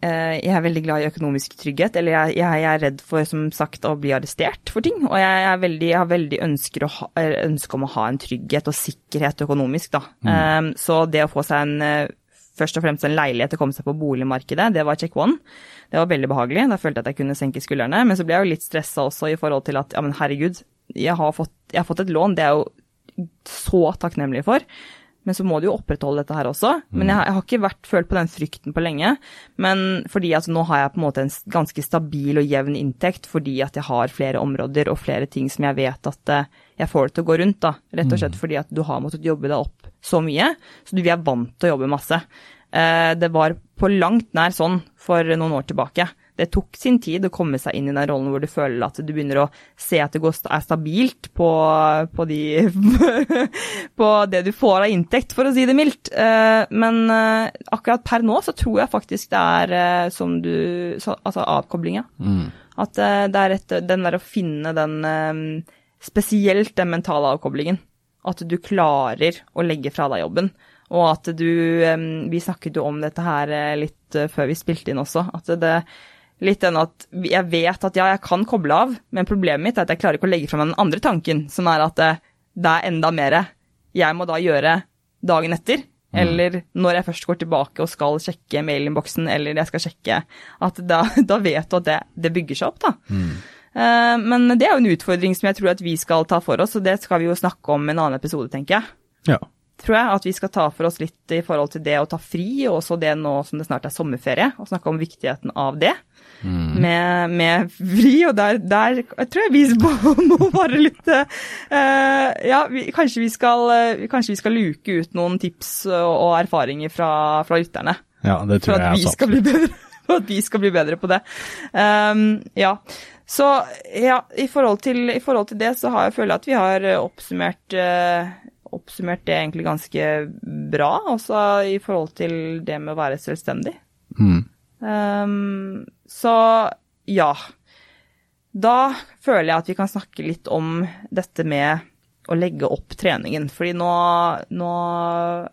eh, jeg er veldig glad i økonomisk trygghet. Eller jeg, jeg, er redd for, som sagt, å bli arrestert for ting. Og jeg, veldig, jeg har veldig ønsker, ha, ønske om å ha en trygghet og sikkerhet økonomisk, da. Mm. Um, så det å få seg en eh, først og fremst en leilighet å komme seg på boligmarkedet. Det var check one. Det var veldig behagelig. Da følte jeg at jeg kunne senke skuldrene. Men så ble jeg jo litt stressa også i forhold til at ja, men herregud, jeg har, fått, jeg har fått et lån. Det er jeg jo så takknemlig for. Men så må du jo opprettholde dette her også. Men jeg, jeg har ikke vært, følt på den frykten på lenge. Men fordi at nå har jeg på en måte en ganske stabil og jevn inntekt fordi at jeg har flere områder og flere ting som jeg vet at eh, jeg får det til å gå rundt. da. Rett og slett fordi at du har måttet jobbe deg opp så mye. Så du, er vant til å jobbe masse. Eh, det var på langt nær sånn for noen år tilbake det tok sin tid å komme seg inn i den rollen hvor du føler at du begynner å se at det er stabilt på, på, de, på det du får av inntekt, for å si det mildt. Eh, men eh, akkurat per nå så tror jeg faktisk det er eh, som du Altså avkoblinga. Mm. At det er et, den der å finne den Spesielt den mentale avkoblingen. At du klarer å legge fra deg jobben. Og at du Vi snakket jo om dette her litt før vi spilte inn også. At det, litt den at jeg vet at ja, jeg kan koble av, men problemet mitt er at jeg klarer ikke å legge fra meg den andre tanken, som er at det, det er enda mer jeg må da gjøre dagen etter. Mm. Eller når jeg først går tilbake og skal sjekke mailinnboksen, eller jeg skal sjekke at da, da vet du at det, det, bygger seg opp, da. Mm. Uh, men det er jo en utfordring som jeg tror at vi skal ta for oss, og det skal vi jo snakke om i en annen episode, tenker jeg. Ja. Tror jeg at vi skal ta for oss litt i forhold til det å ta fri, og også det nå som det snart er sommerferie, og snakke om viktigheten av det mm. med, med, fri, og der, der jeg tror jeg vi må bare litt uh, Ja, vi, kanskje, vi skal, uh, kanskje vi skal luke ut noen tips og, erfaringer fra, fra, lytterne. Ja, det tror jeg er sant. Bedre, for at vi skal bli bedre på det. Um, ja. Så ja, i forhold, til, i forhold, til, det så har jeg følt at vi har oppsummert uh, oppsummert det egentlig ganske bra, også i forhold til det med å være selvstendig. Mm. Um, så ja. Da føler jeg at vi kan snakke litt om dette med å legge opp treningen. Fordi nå, nå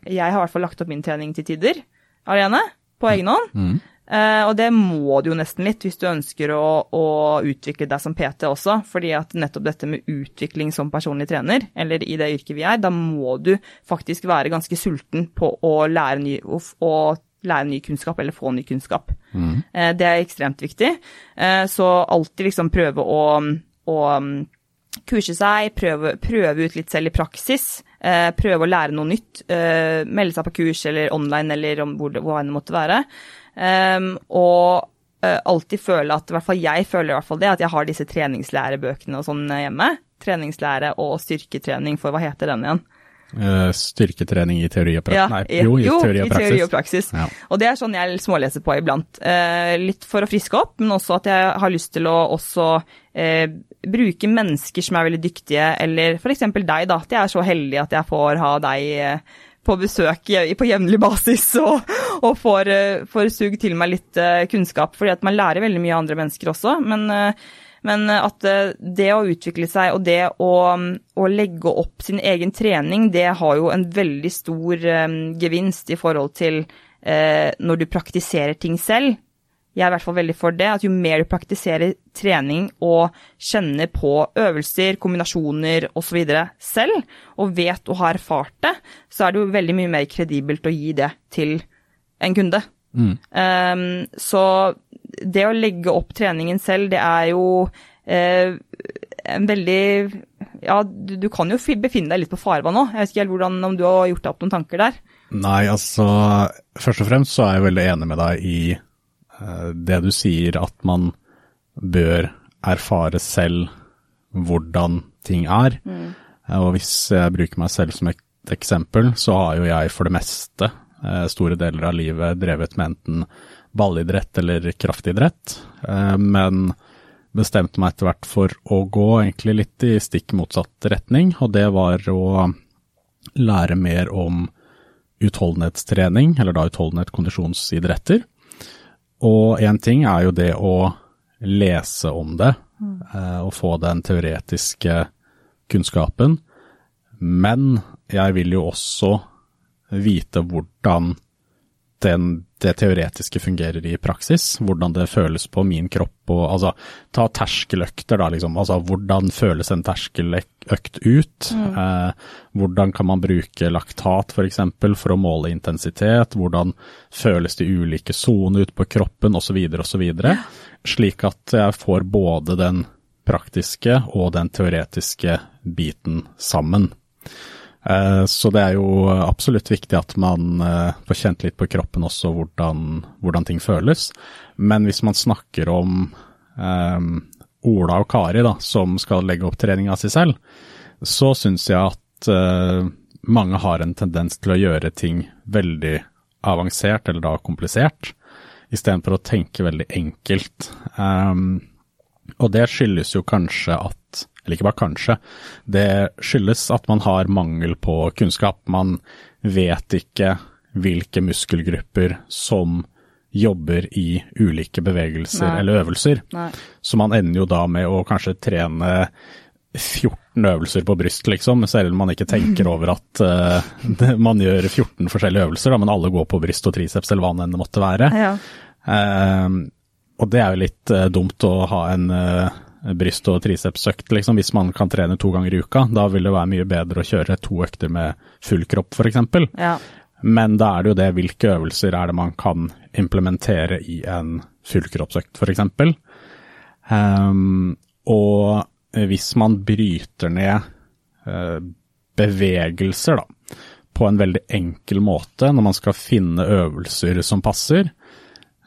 Jeg har i hvert fall lagt opp min trening til tider alene, på egen hånd. Mm. Uh, og det må du jo nesten litt hvis du ønsker å, å, utvikle deg som PT også. fordi at nettopp dette med utvikling som personlig trener, eller i det yrket vi er, da må du faktisk være ganske sulten på å lære ny, og, å lære ny kunnskap eller få ny kunnskap. Mm. Det er ekstremt viktig. Eh, så alltid liksom prøve å, å mm, kurse seg, prøve, prøve, ut litt selv i praksis. Eh, prøve å lære noe nytt. Melde seg på kurs eller online eller hvor det, hvor det måtte være. Og alltid føle at, i hvert fall jeg føler i hvert fall det, at jeg har disse treningslærebøkene og sånn hjemme. Treningslære og styrketrening for hva heter den igjen? Uh, styrketrening i teori og praksis? Ja, Nei, jo, i, jo, teori og. I teori og praksis. Ja. Og det er sånn jeg småleser på iblant. Uh, litt for å friske opp, men også at jeg har lyst til å også uh, bruke mennesker som er veldig dyktige, eller f.eks. deg, da. At jeg er så heldig at jeg får ha deg på besøk på jevnlig basis og, og får, får sugd til meg litt kunnskap. fordi at man lærer veldig mye av andre mennesker også. men men eh, at eh, det å utvikle seg og det å, å legge opp sin egen trening, det har jo en veldig stor gevinst i forhold til når du praktiserer ting selv. Jeg er i hvert fall veldig for det, at jo mer du praktiserer trening og kjenner på øvelser, kombinasjoner osv. selv, og vet og har erfart det, så er det jo veldig mye mer kredibelt å gi det til en kunde. Mm. Um, så det å legge opp treningen selv, det er jo eh, en veldig Ja, du, du, kan jo befinne deg litt på farvann nå. Jeg vet ikke helt hvordan, om du har gjort deg opp noen tanker der? Nei, altså først og fremst så er jeg veldig enig med deg i det du sier, at man bør erfare selv hvordan ting er. Mm. Og hvis jeg bruker meg selv som et eksempel, så har jo jeg for det meste eh, store deler av livet drevet med enten ballidrett eller kraftidrett, eh, men bestemte meg etter hvert for å gå egentlig litt i stikk motsatt retning, og det var å lære mer om utholdenhetstrening, eller da utholdenhet kondisjonsidretter. Og én ting er jo det å lese om det, mm. og få den teoretiske kunnskapen, men jeg vil jo også vite hvordan den det teoretiske fungerer i praksis. Hvordan det føles på min kropp og altså ta terskeløkter, da liksom. Altså hvordan føles en terskeløkt ut? Mm. Eh, hvordan kan man bruke laktat f.eks. For, eksempel, for å måle intensitet? Hvordan føles de ulike sonene ut på kroppen osv. osv. Slik at jeg får både den praktiske og den teoretiske biten sammen. Eh, så det er jo absolutt viktig at man eh, får kjent litt på kroppen også hvordan, hvordan ting føles. Men hvis man snakker om um, Ola og Kari da, som skal legge opp treninga si selv, så syns jeg at uh, mange har en tendens til å gjøre ting veldig avansert, eller da komplisert, istedenfor å tenke veldig enkelt. Um, og det skyldes jo kanskje at eller ikke bare kanskje, det skyldes at man har mangel på kunnskap. Man vet ikke hvilke muskelgrupper som jobber i ulike bevegelser Nei. eller øvelser. Nei. Så man ender jo da med å kanskje trene 14 øvelser på bryst, liksom, selv om man ikke tenker over at uh, man gjør 14 forskjellige øvelser, da, men alle går på bryst og triceps eller hva det enn måtte være. Ja. Uh, og det er jo litt uh, dumt å ha en bryst- og tricepsøkt, liksom, hvis man kan trene to ganger i uka. Da vil det være mye bedre å kjøre to økter med full kropp, f.eks. Ja. Men da er det jo det hvilke øvelser er det man kan implementere i en fullkroppsøkt, f.eks. Um, ehm, og hvis man bryter ned uh, bevegelser da, på en veldig enkel måte når man skal finne øvelser som passer,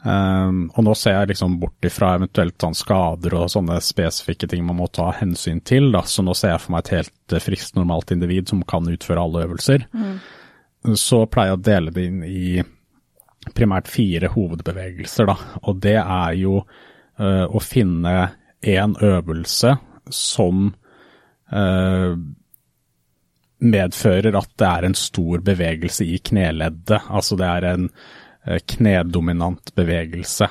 Um, og nå ser jeg liksom bort ifra eventuelt sånn skader og sånne spesifikke ting man må ta hensyn til, da. så nå ser jeg for meg et helt uh, friskt, normalt individ som kan utføre alle øvelser. Mm. Så pleier jeg å dele det inn i primært fire hovedbevegelser, da. Og det er jo uh, å finne én øvelse som uh, medfører at det er en stor bevegelse i kneleddet. Altså det er en Eh, knedominant bevegelse.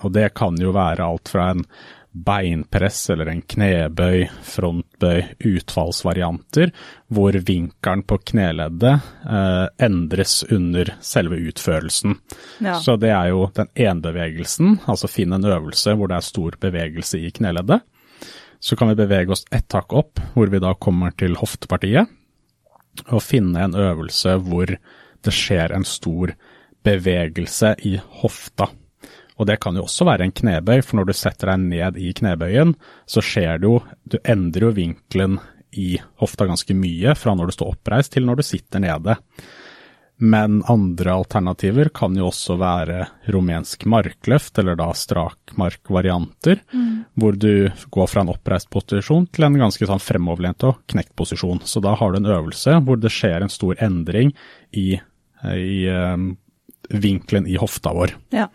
Og det kan jo være alt fra en beinpress eller en knebøy, frontbøy, utfallsvarianter, hvor vinkelen på kneleddet eh, endres under selve utførelsen. Ja. Så det er jo den ene bevegelsen, altså finn en øvelse hvor det er stor bevegelse i kneleddet. Så kan vi bevege oss ett hakk opp, hvor vi da kommer til hoftepartiet, og finne en øvelse hvor det skjer en stor bevegelse bevegelse i hofta. Og det kan jo også være en knebøy, for når du setter deg ned i knebøyen, så skjer det jo Du endrer jo vinkelen i hofta ganske mye fra når du står oppreist til når du sitter nede. Men andre alternativer kan jo også være rumensk markløft, eller da strakmarkvarianter, mm. hvor du går fra en oppreist posisjon til en ganske sånn fremoverlent og knekt posisjon. Så da har du en øvelse hvor det skjer en stor endring i, i um, vinkelen i hofta vår. Ja.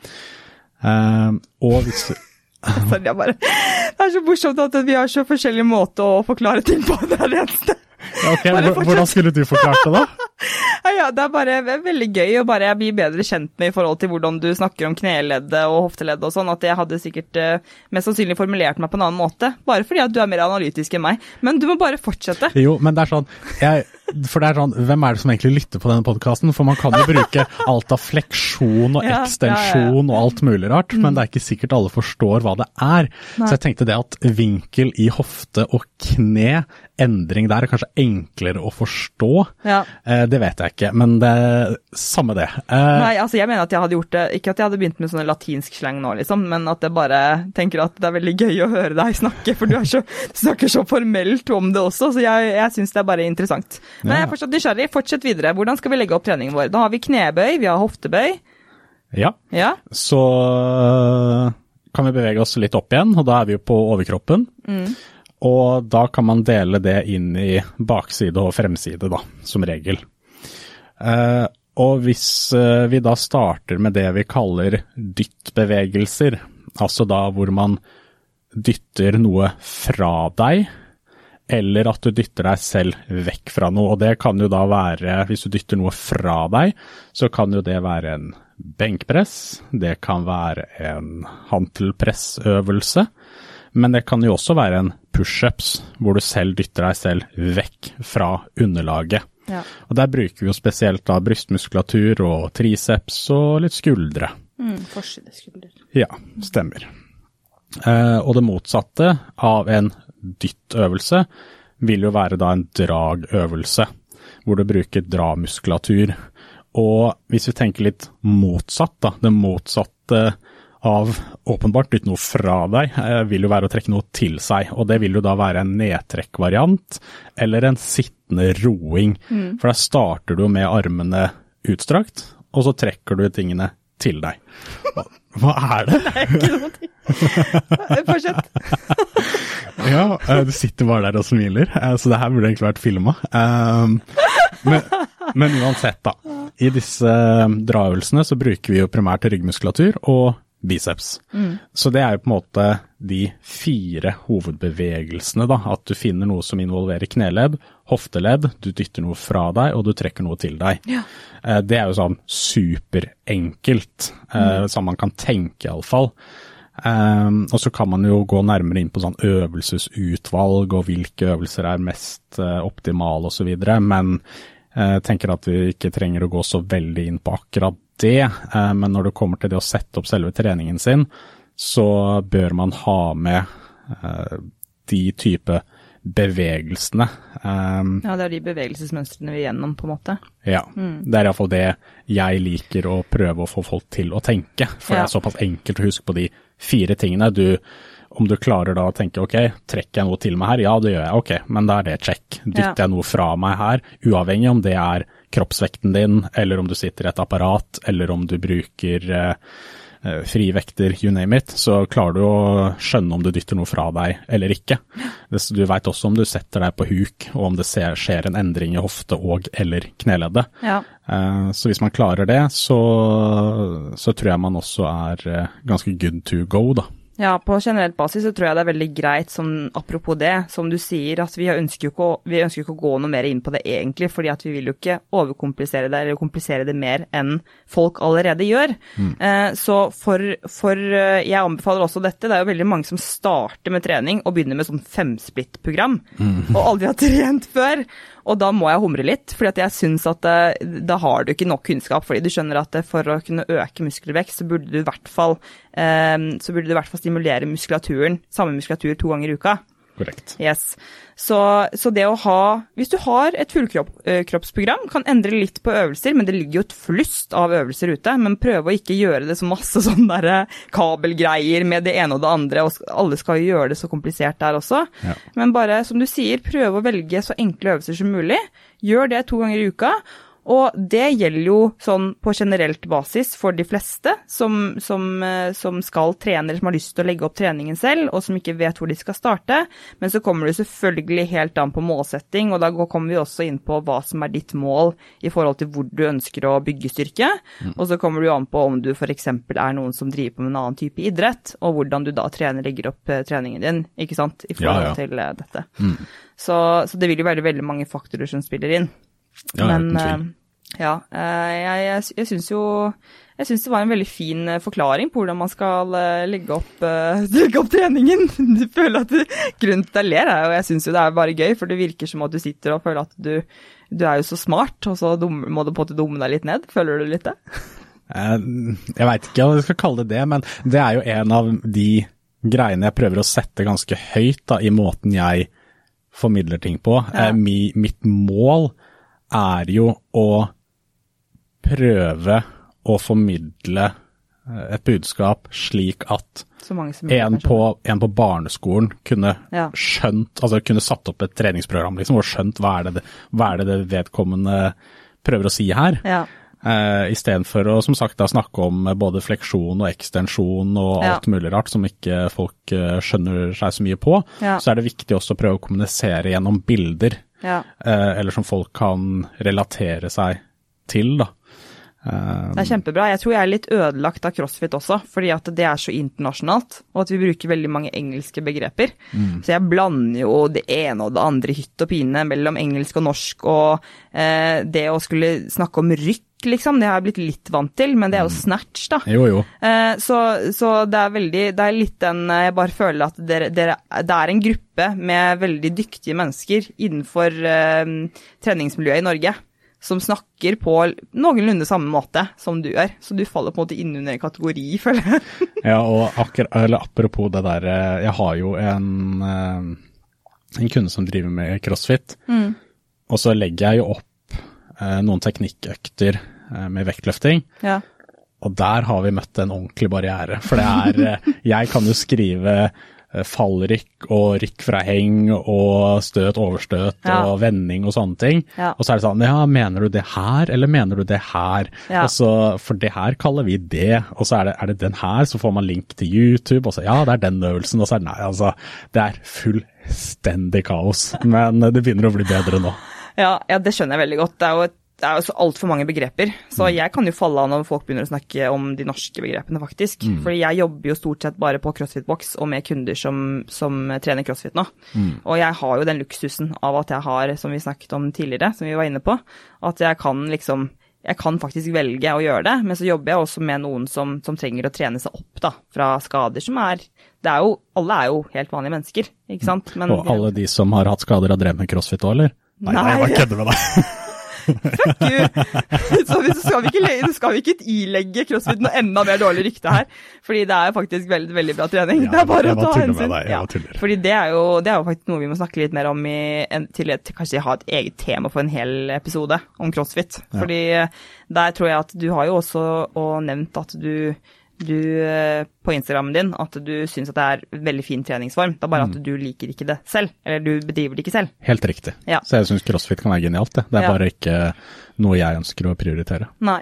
Uh, og hvis Sorry, jeg bare Det er så morsomt at vi har så forskjellige måter å forklare ting på. Det er det eneste. Ok, Hvordan skulle du forklart det, da? ja, Det er bare veldig gøy å bare bli bedre kjent med i forhold til hvordan du snakker om kneleddet og hofteleddet og sånn, at jeg hadde sikkert uh, mest sannsynlig formulert meg på en annen måte. Bare fordi at du er mer analytisk enn meg. Men du må bare fortsette. Jo, men det er sånn jeg, For det er sånn, hvem er det som egentlig lytter på denne podkasten? For man kan jo bruke alt av fleksjon og ekstensjon og alt mulig rart, men det er ikke sikkert alle forstår hva det er. Så jeg tenkte det at vinkel i hofte og kne endring der er kanskje enklere å forstå. Ja. Eh, det vet jeg ikke, men det samme det. Eh, Nei, altså jeg mener at jeg hadde gjort det, ikke at jeg hadde begynt med sånne latinsk slang nå, liksom, men at jeg bare tenker at det er veldig gøy å høre deg snakke, for du, så, du snakker så formelt om det også, så jeg, jeg syns det er bare interessant. Men jeg er fortsatt nysgjerrig. Fortsett videre. Hvordan skal vi legge opp treningen vår? Da har vi knebøy, vi har hoftebøy. Ja, ja. så eh, kan vi bevege oss litt opp igjen, og da er vi jo på overkroppen. Mm. Og da kan man dele det inn i bakside og fremside, da, som regel. Eh, og hvis eh, vi da starter med det vi kaller dyttbevegelser, altså da hvor man dytter noe fra deg, eller at du dytter deg selv vekk fra noe. Og det kan jo da være, hvis du dytter noe fra deg, så kan jo det være en benkpress, det kan være en hantelpressøvelse, men det kan jo også være en pushups, hvor du selv dytter deg selv vekk fra underlaget. Ja. Og der bruker vi jo spesielt da brystmuskulatur og triceps og litt skuldre. Mm, Forsideskulder. Ja, stemmer. Eh, og det motsatte av en dyttøvelse vil jo være da en dragøvelse, hvor du bruker dramuskulatur. Og hvis vi tenker litt motsatt, da, det motsatte av åpenbart dytte noe fra deg, eh, vil jo være å trekke noe til seg. Og det vil jo da være en nedtrekkvariant eller en sittende roing. Mm. For da starter du med armene utstrakt, og så trekker du tingene til deg. Hva, er det? Nei, ikke noe. Fortsett. ja, eh, du sitter bare der og smiler, eh, så det her burde egentlig vært filma. Men, men uansett, da. I disse draøvelsene så bruker vi jo primært ryggmuskulatur og biceps. Mm. Så det er jo på en måte de fire hovedbevegelsene, da. At du finner noe som involverer kneledd, hofteledd, du dytter noe fra deg, og du trekker noe til deg. Ja. Eh, det er jo sånn superenkelt, eh, mm. som man kan tenke iallfall. Um, og så kan man jo gå nærmere inn på sånn øvelsesutvalg og hvilke øvelser er mest uh, optimale osv., men jeg uh, tenker at vi ikke trenger å gå så veldig inn på akkurat det, eh, men når det kommer til det å sette opp selve treningen sin, så bør man ha med eh, de type bevegelsene. Ja, det er de bevegelsesmønstrene vi er gjennom, på en måte. Ja, mm. det er iallfall det jeg liker å prøve å få folk til å tenke. For ja. det er såpass enkelt å huske på de fire tingene. Du, om du klarer da å tenke ok, trekker jeg noe til meg her? Ja, det gjør jeg. Ok, men da er det check. Dytter jeg noe fra meg her, uavhengig om det er kroppsvekten din, eller om du sitter i et apparat, eller om du bruker eh, eh, frivekter, you name it, så klarer du å skjønne om du dytter noe fra deg eller ikke. Du veit også om du setter deg på huk, og om det skjer en endring i hofte og eller kneleddet. Ja. Eh, så hvis man klarer det, så, så tror jeg man også er ganske good to go, da. Ja, på generelt basis så tror jeg det er veldig greit, som, apropos det, som du sier, at vi ønsker, ikke vi ønsker ikke å gå noe mer inn på det egentlig, fordi at vi vil jo ikke overkomplisere det eller komplisere det mer enn folk allerede gjør. Mm. Eh, så for, for, eh, Jeg anbefaler også dette. Det er jo veldig mange som starter med trening og begynner med sånn femsplitt-program, mm. og aldri har trent før. Og da må jeg humre litt, fordi jeg syns at eh, da har du ikke nok kunnskap. fordi du skjønner at for å kunne øke muskelvekst, så burde du i hvert fall, eh, så burde du i hvert fall stimulere muskulaturen, samme muskulatur to ganger i uka. Korrekt. Yes. Så, så, det å ha Hvis du har et fullkroppsprogram, eh, kan endre litt på øvelser, men det ligger jo et flust av øvelser ute. Men prøve å ikke gjøre det så masse sånne der eh, kabelgreier med det ene og det andre, og alle skal jo gjøre det så komplisert der også. Ja. Men bare, som du sier, prøve å velge så enkle øvelser som mulig. Gjør det to ganger i uka, og det gjelder jo sånn på generelt basis for de fleste som, som, eh, som, skal trene eller som har lyst til å legge opp treningen selv, og som ikke vet hvor de skal starte. Men så kommer det selvfølgelig helt an på målsetting, og da kommer vi også inn på hva som er ditt mål i forhold til hvor du ønsker å bygge styrke. Mm. Og så kommer det jo an på om du f.eks. er noen som driver på med en annen type idrett, og hvordan du da trener, legger opp eh, treningen din, ikke sant, i forhold ja, ja. til eh, dette. Mm. Så, så det vil jo være veldig mange faktorer som spiller inn. Ja, Men uh, ja, eh, jeg, jeg, jeg syns jo jeg syns det var en veldig fin eh, forklaring på hvordan man skal legge opp, legge opp treningen. Du føler at du, Grunnen til at jeg ler, er jo jeg syns jo det er bare gøy, for det virker som at du sitter og føler at du, du er jo så smart, og så dum, må du på en måte dumme deg litt ned. Føler du litt det? Jeg veit ikke om jeg skal kalle det det, men det er jo en av de greiene jeg prøver å sette ganske høyt da, i måten jeg formidler ting på. Ja. Mitt mål er jo å prøve å formidle eh, et budskap slik at en på, en på, barneskolen kunne ja. skjønt, altså kunne satt opp et treningsprogram liksom, og skjønt hva er, det, hva er det, det vedkommende prøver å si her. Ja. Uh, Istedenfor å som sagt da snakke om både fleksjon og ekstensjon og ja. alt mulig rart som ikke folk uh, skjønner seg så mye på, ja. så er det viktig også å prøve å kommunisere gjennom bilder. Ja. Uh, eller som folk kan relatere seg til, da. Det er kjempebra. Jeg tror jeg er litt ødelagt av crossfit også, fordi at det er så internasjonalt, og at vi bruker veldig mange engelske begreper. Mm. Så jeg blander jo det ene og det andre hytt og pine mellom engelsk og norsk, og eh, det å skulle snakke om rykk liksom. Det har jeg blitt litt vant til, men det er jo mm. snatch, da. Jo, jo. Eh, så, så, det er veldig Det er litt den Jeg bare føler at dere, dere, det er en gruppe med veldig dyktige mennesker innenfor eh, treningsmiljøet i Norge som snakker på noenlunde samme måte som du gjør. Så du faller på en måte inn under kategori, føler jeg. ja, og akkurat, apropos det der, eh, jeg har jo en, eh, en kunde som driver med crossfit, mm. og så legger jeg jo opp eh, noen teknikkøkter med vektløfting. Ja. Og der har vi møtt en ordentlig barriere. For det er Jeg kan jo skrive Eh, fallrykk og rykk fra heng og støt, overstøt ja. og vending og sånne ting. Ja. Og så er det sånn ja, mener du det her, eller mener du det her? Ja. Så, for det her kaller vi det, og så er det, er det, den her, så får man link til YouTube, og så ja, det er den øvelsen, og så er det nei, altså. Det er fullstendig kaos. Men det begynner å bli bedre nå. Ja, ja, det skjønner jeg veldig godt. Det er jo et det er jo så altfor mange begreper. Så mm. jeg kan jo falle av når folk begynner å snakke om de norske begrepene, faktisk. Mm. Fordi jeg jobber jo stort sett bare på CrossFit-boks og med kunder som, som trener CrossFit nå. Mm. Og jeg har jo den luksusen av at jeg har, som vi snakket om tidligere, som vi var inne på, at jeg kan liksom jeg kan faktisk velge å gjøre det, men så jobber jeg også med noen som, som trenger å trene seg opp da, fra skader som er det er jo, Alle er jo helt vanlige mennesker, ikke sant. Men, og alle de som har hatt skader, har drevet med crossfit òg, eller? Nei, nei, jeg bare kødder med deg. Fuck you! Så skal vi, ikke, skal vi ikke ilegge crossfit noe enda mer dårlig rykte her. Fordi det er faktisk veldig veldig bra trening. Ja, det er bare å ta hensyn. Ja, fordi det er, jo, det er, jo, faktisk noe vi må snakke litt mer om i, til et, kanskje ha et eget tema for en hel episode om crossfit. Fordi ja. der tror jeg at du har jo også nevnt at du du eh, på Instagrammen din at du syns at det er veldig fin treningsform. Det er bare at mm. du liker ikke det selv, eller du bedriver det ikke selv. Helt riktig. Ja. Så jeg syns crossfit kan være genialt, det. Det er ja. bare ikke noe jeg ønsker å prioritere. Nei.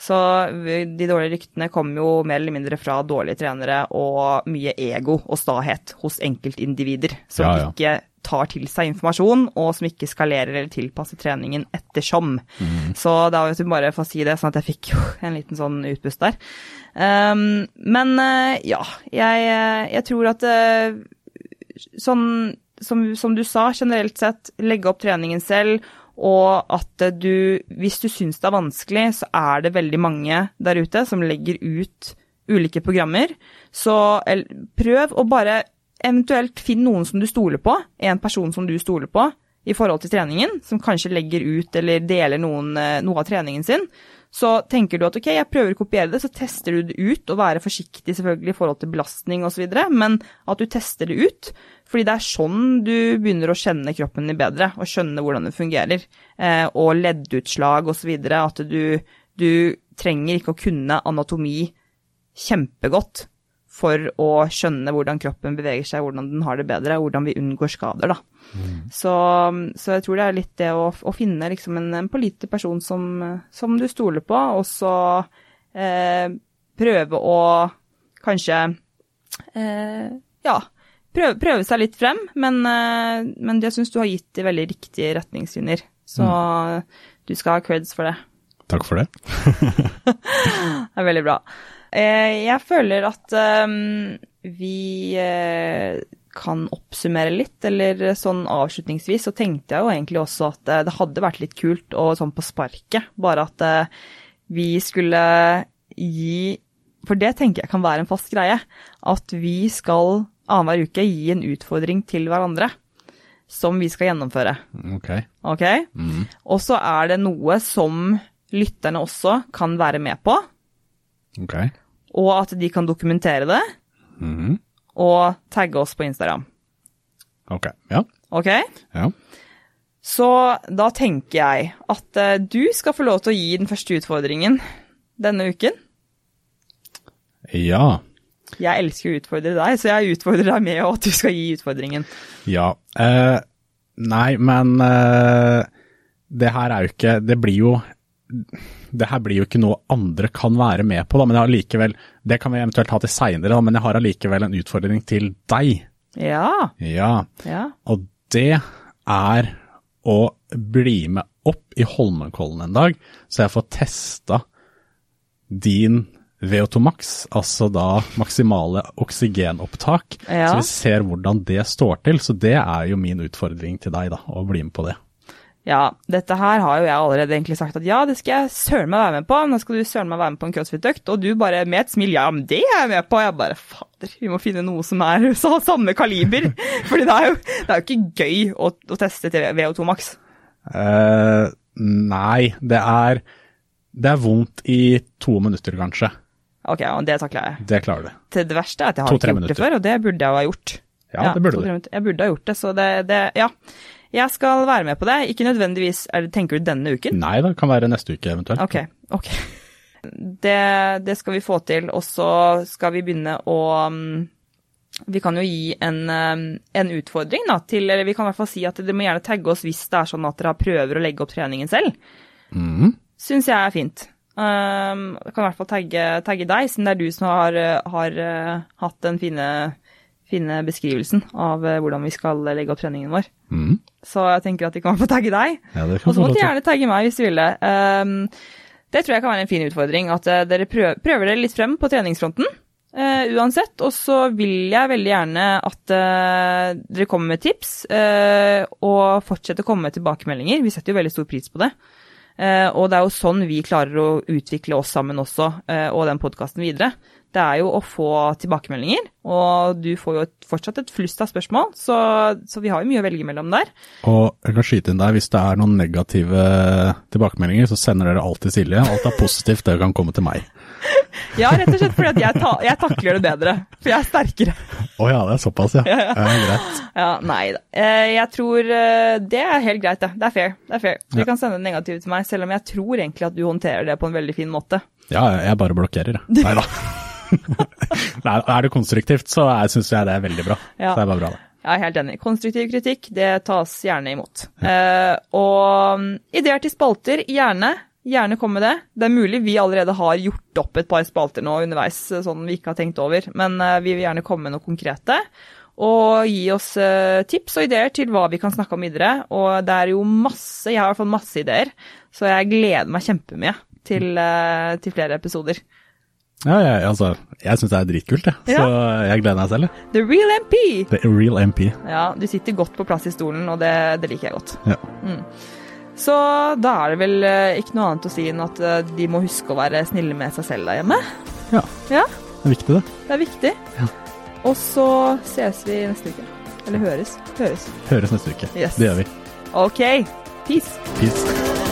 Så de dårlige ryktene kommer jo mer eller mindre fra dårlige trenere og mye ego og stahet hos enkeltindivider som ja, ikke tar til seg informasjon, og som ikke skalerer eller tilpasser treningen ettersom. Mm. Så da vil jeg bare få si det, sånn at jeg fikk jo en liten sånn utpust der. Um, men uh, ja, jeg, jeg, tror at uh, sånn som, som, du sa, generelt sett, legge opp treningen selv, og at du, hvis du syns det er vanskelig, så er det veldig mange der ute som legger ut ulike programmer. Så prøv å bare eventuelt finn noen som du stoler på, en person som du stoler på i forhold til treningen, som kanskje legger ut eller deler noen, eh, noe av treningen sin. Så tenker du at ok, jeg prøver å kopiere det, så tester du det ut, og være forsiktig selvfølgelig i forhold til belastning osv., men at du tester det ut. Fordi det er sånn du begynner å kjenne kroppen din bedre, og skjønne hvordan den fungerer. Eh, og leddutslag osv. At du, du trenger ikke å kunne anatomi kjempegodt for å skjønne hvordan kroppen beveger seg, hvordan den har det bedre, hvordan vi unngår skader, da. Mm. Så, så, jeg tror det er litt det å, å finne liksom en, en pålitelig person som, som, du stoler på, og så eh, prøve å kanskje eh, ja, prøve, prøve, seg litt frem, men, eh, men jeg syns du har gitt de veldig riktige retningslinjer. Så mm. du skal ha creds for det. Takk for det. det er veldig bra. Eh, jeg føler at um, vi uh, kan oppsummere litt, eller sånn avslutningsvis, så tenkte jeg jo egentlig også at det hadde vært litt kult og sånn på sparket, bare at vi skulle gi For det tenker jeg kan være en fast greie. At vi skal annenhver uke gi en utfordring til hverandre som vi skal gjennomføre. Ok. Ok? Mm. Og så er det noe som lytterne også kan være med på. Ok og at de kan dokumentere det. Mm. Og tagge oss på Instagram. Ok. Ja. Ok? Ja. Så da tenker jeg at uh, du skal få lov til å gi den første utfordringen denne uken. Ja. Jeg elsker å utfordre deg, så jeg utfordrer deg med at du skal gi utfordringen. Ja. Eh, nei, men eh, det her er jo ikke Det blir jo det her blir jo ikke noe andre kan være med på, da, men jeg har likevel, det kan vi eventuelt ha til seinere, men jeg har allikevel en utfordring til deg. Ja. ja. ja. Og det er å bli med opp i Holmenkollen en dag, så jeg får testa din VO2 max, altså da maksimale oksygenopptak, ja. så vi ser hvordan det står til. Så det er jo min utfordring til deg, da, å bli med på det. Ja, dette her har jo jeg allerede egentlig sagt at ja, det skal jeg søren meg være med på. Nå skal du søren meg være med på en crossfit-økt, og du bare med et smil ja, men det er jeg med på. Jeg bare fader, vi må finne noe som er så samme kaliber. Fordi det er jo, det er jo ikke gøy å, å teste til VO2 Max. Uh, nei, det er Det er vondt i to minutter, kanskje. Ok, og det takler jeg. Det klarer du. Til det verste er at jeg har ikke gjort minutter. det før, og det burde jeg ha gjort. Ja, det burde du. Jeg burde ha gjort det, så det, det Ja. Jeg skal være med på det. Ikke nødvendigvis er det, Tenker du denne uken? Nei, det kan være neste uke eventuelt. Ok, ok. Det, det skal vi få til, og så skal vi begynne å mm, vi kan jo gi en, mm, en, utfordring da, til Eller vi kan i hvert fall si at dere må gjerne tagge oss hvis det er sånn at dere prøver å legge opp treningen selv. Mm. Syns jeg er fint. Um, jeg kan i hvert fall tagge, tagge, deg, siden det er du som har, har uh, hatt den fine fine, beskrivelsen av eh, hvordan vi skal legge opp treningen vår. Mm. Så jeg tenker at de kan få tagge deg. Ja, og så må de gjerne tagge meg hvis de vil det. Um, det tror jeg kan være en fin utfordring, at uh, dere prøver, prøver, dere litt frem på treningsfronten. Uh, uansett. Og så vil jeg veldig gjerne at uh, dere kommer med tips, og fortsetter å komme med tilbakemeldinger. Vi setter jo veldig stor pris på det. og det er jo sånn vi klarer å utvikle oss sammen også, og den podkasten videre det er jo å få tilbakemeldinger. Og du får jo fortsatt et flust av spørsmål, så, så, vi har jo mye å velge mellom der. Og jeg kan skyte inn der, hvis det er noen negative tilbakemeldinger, så sender dere alt til Silje. Alt er positivt, det kan komme til meg. Ja, rett og slett fordi at jeg, ta, jeg takler det bedre. For jeg er sterkere. Å oh, ja, det er såpass, ja. ja, ja. ja greit. Ja, nei da. Eh, jeg tror eh, det er helt greit, det. Det er fair. Det er fair. Du ja. kan sende det negativt til meg, selv om jeg tror egentlig at du håndterer det på en veldig fin måte. Ja, jeg bare blokkerer, jeg. Nei da. Er det konstruktivt, så syns jeg det er veldig bra. Ja. Så det er bare bra, det. Jeg er helt enig. Konstruktiv kritikk, det tas gjerne imot. Ja. Uh, og mm, ideer til spalter, gjerne. Gjerne kom med det. Det er mulig vi allerede har gjort opp et par spalter nå underveis, sånn vi ikke har tenkt over, men uh, vi vil gjerne komme med noe konkrete. Og gi oss uh, tips og ideer til hva vi kan snakke om videre. Og det er jo masse, jeg har i hvert fall masse ideer, så jeg gleder meg kjempemye til, til flere episoder. Ja, jeg, altså, jeg syns det er dritkult, jeg. Ja. Så jeg gleder meg selv. The real MP. The real MP. Ja, du sitter godt på plass i stolen, og det, det liker jeg godt. Ja. Mm. Så da er det vel eh, ikke noe annet å si enn at eh, de må huske å være snille med seg selv der hjemme. Ja. ja. Det er viktig, det. Det er viktig. Ja. Og så ses vi neste uke. Eller høres. Høres. Høres neste uke. Yes. Det gjør vi. OK. Peace. Peace.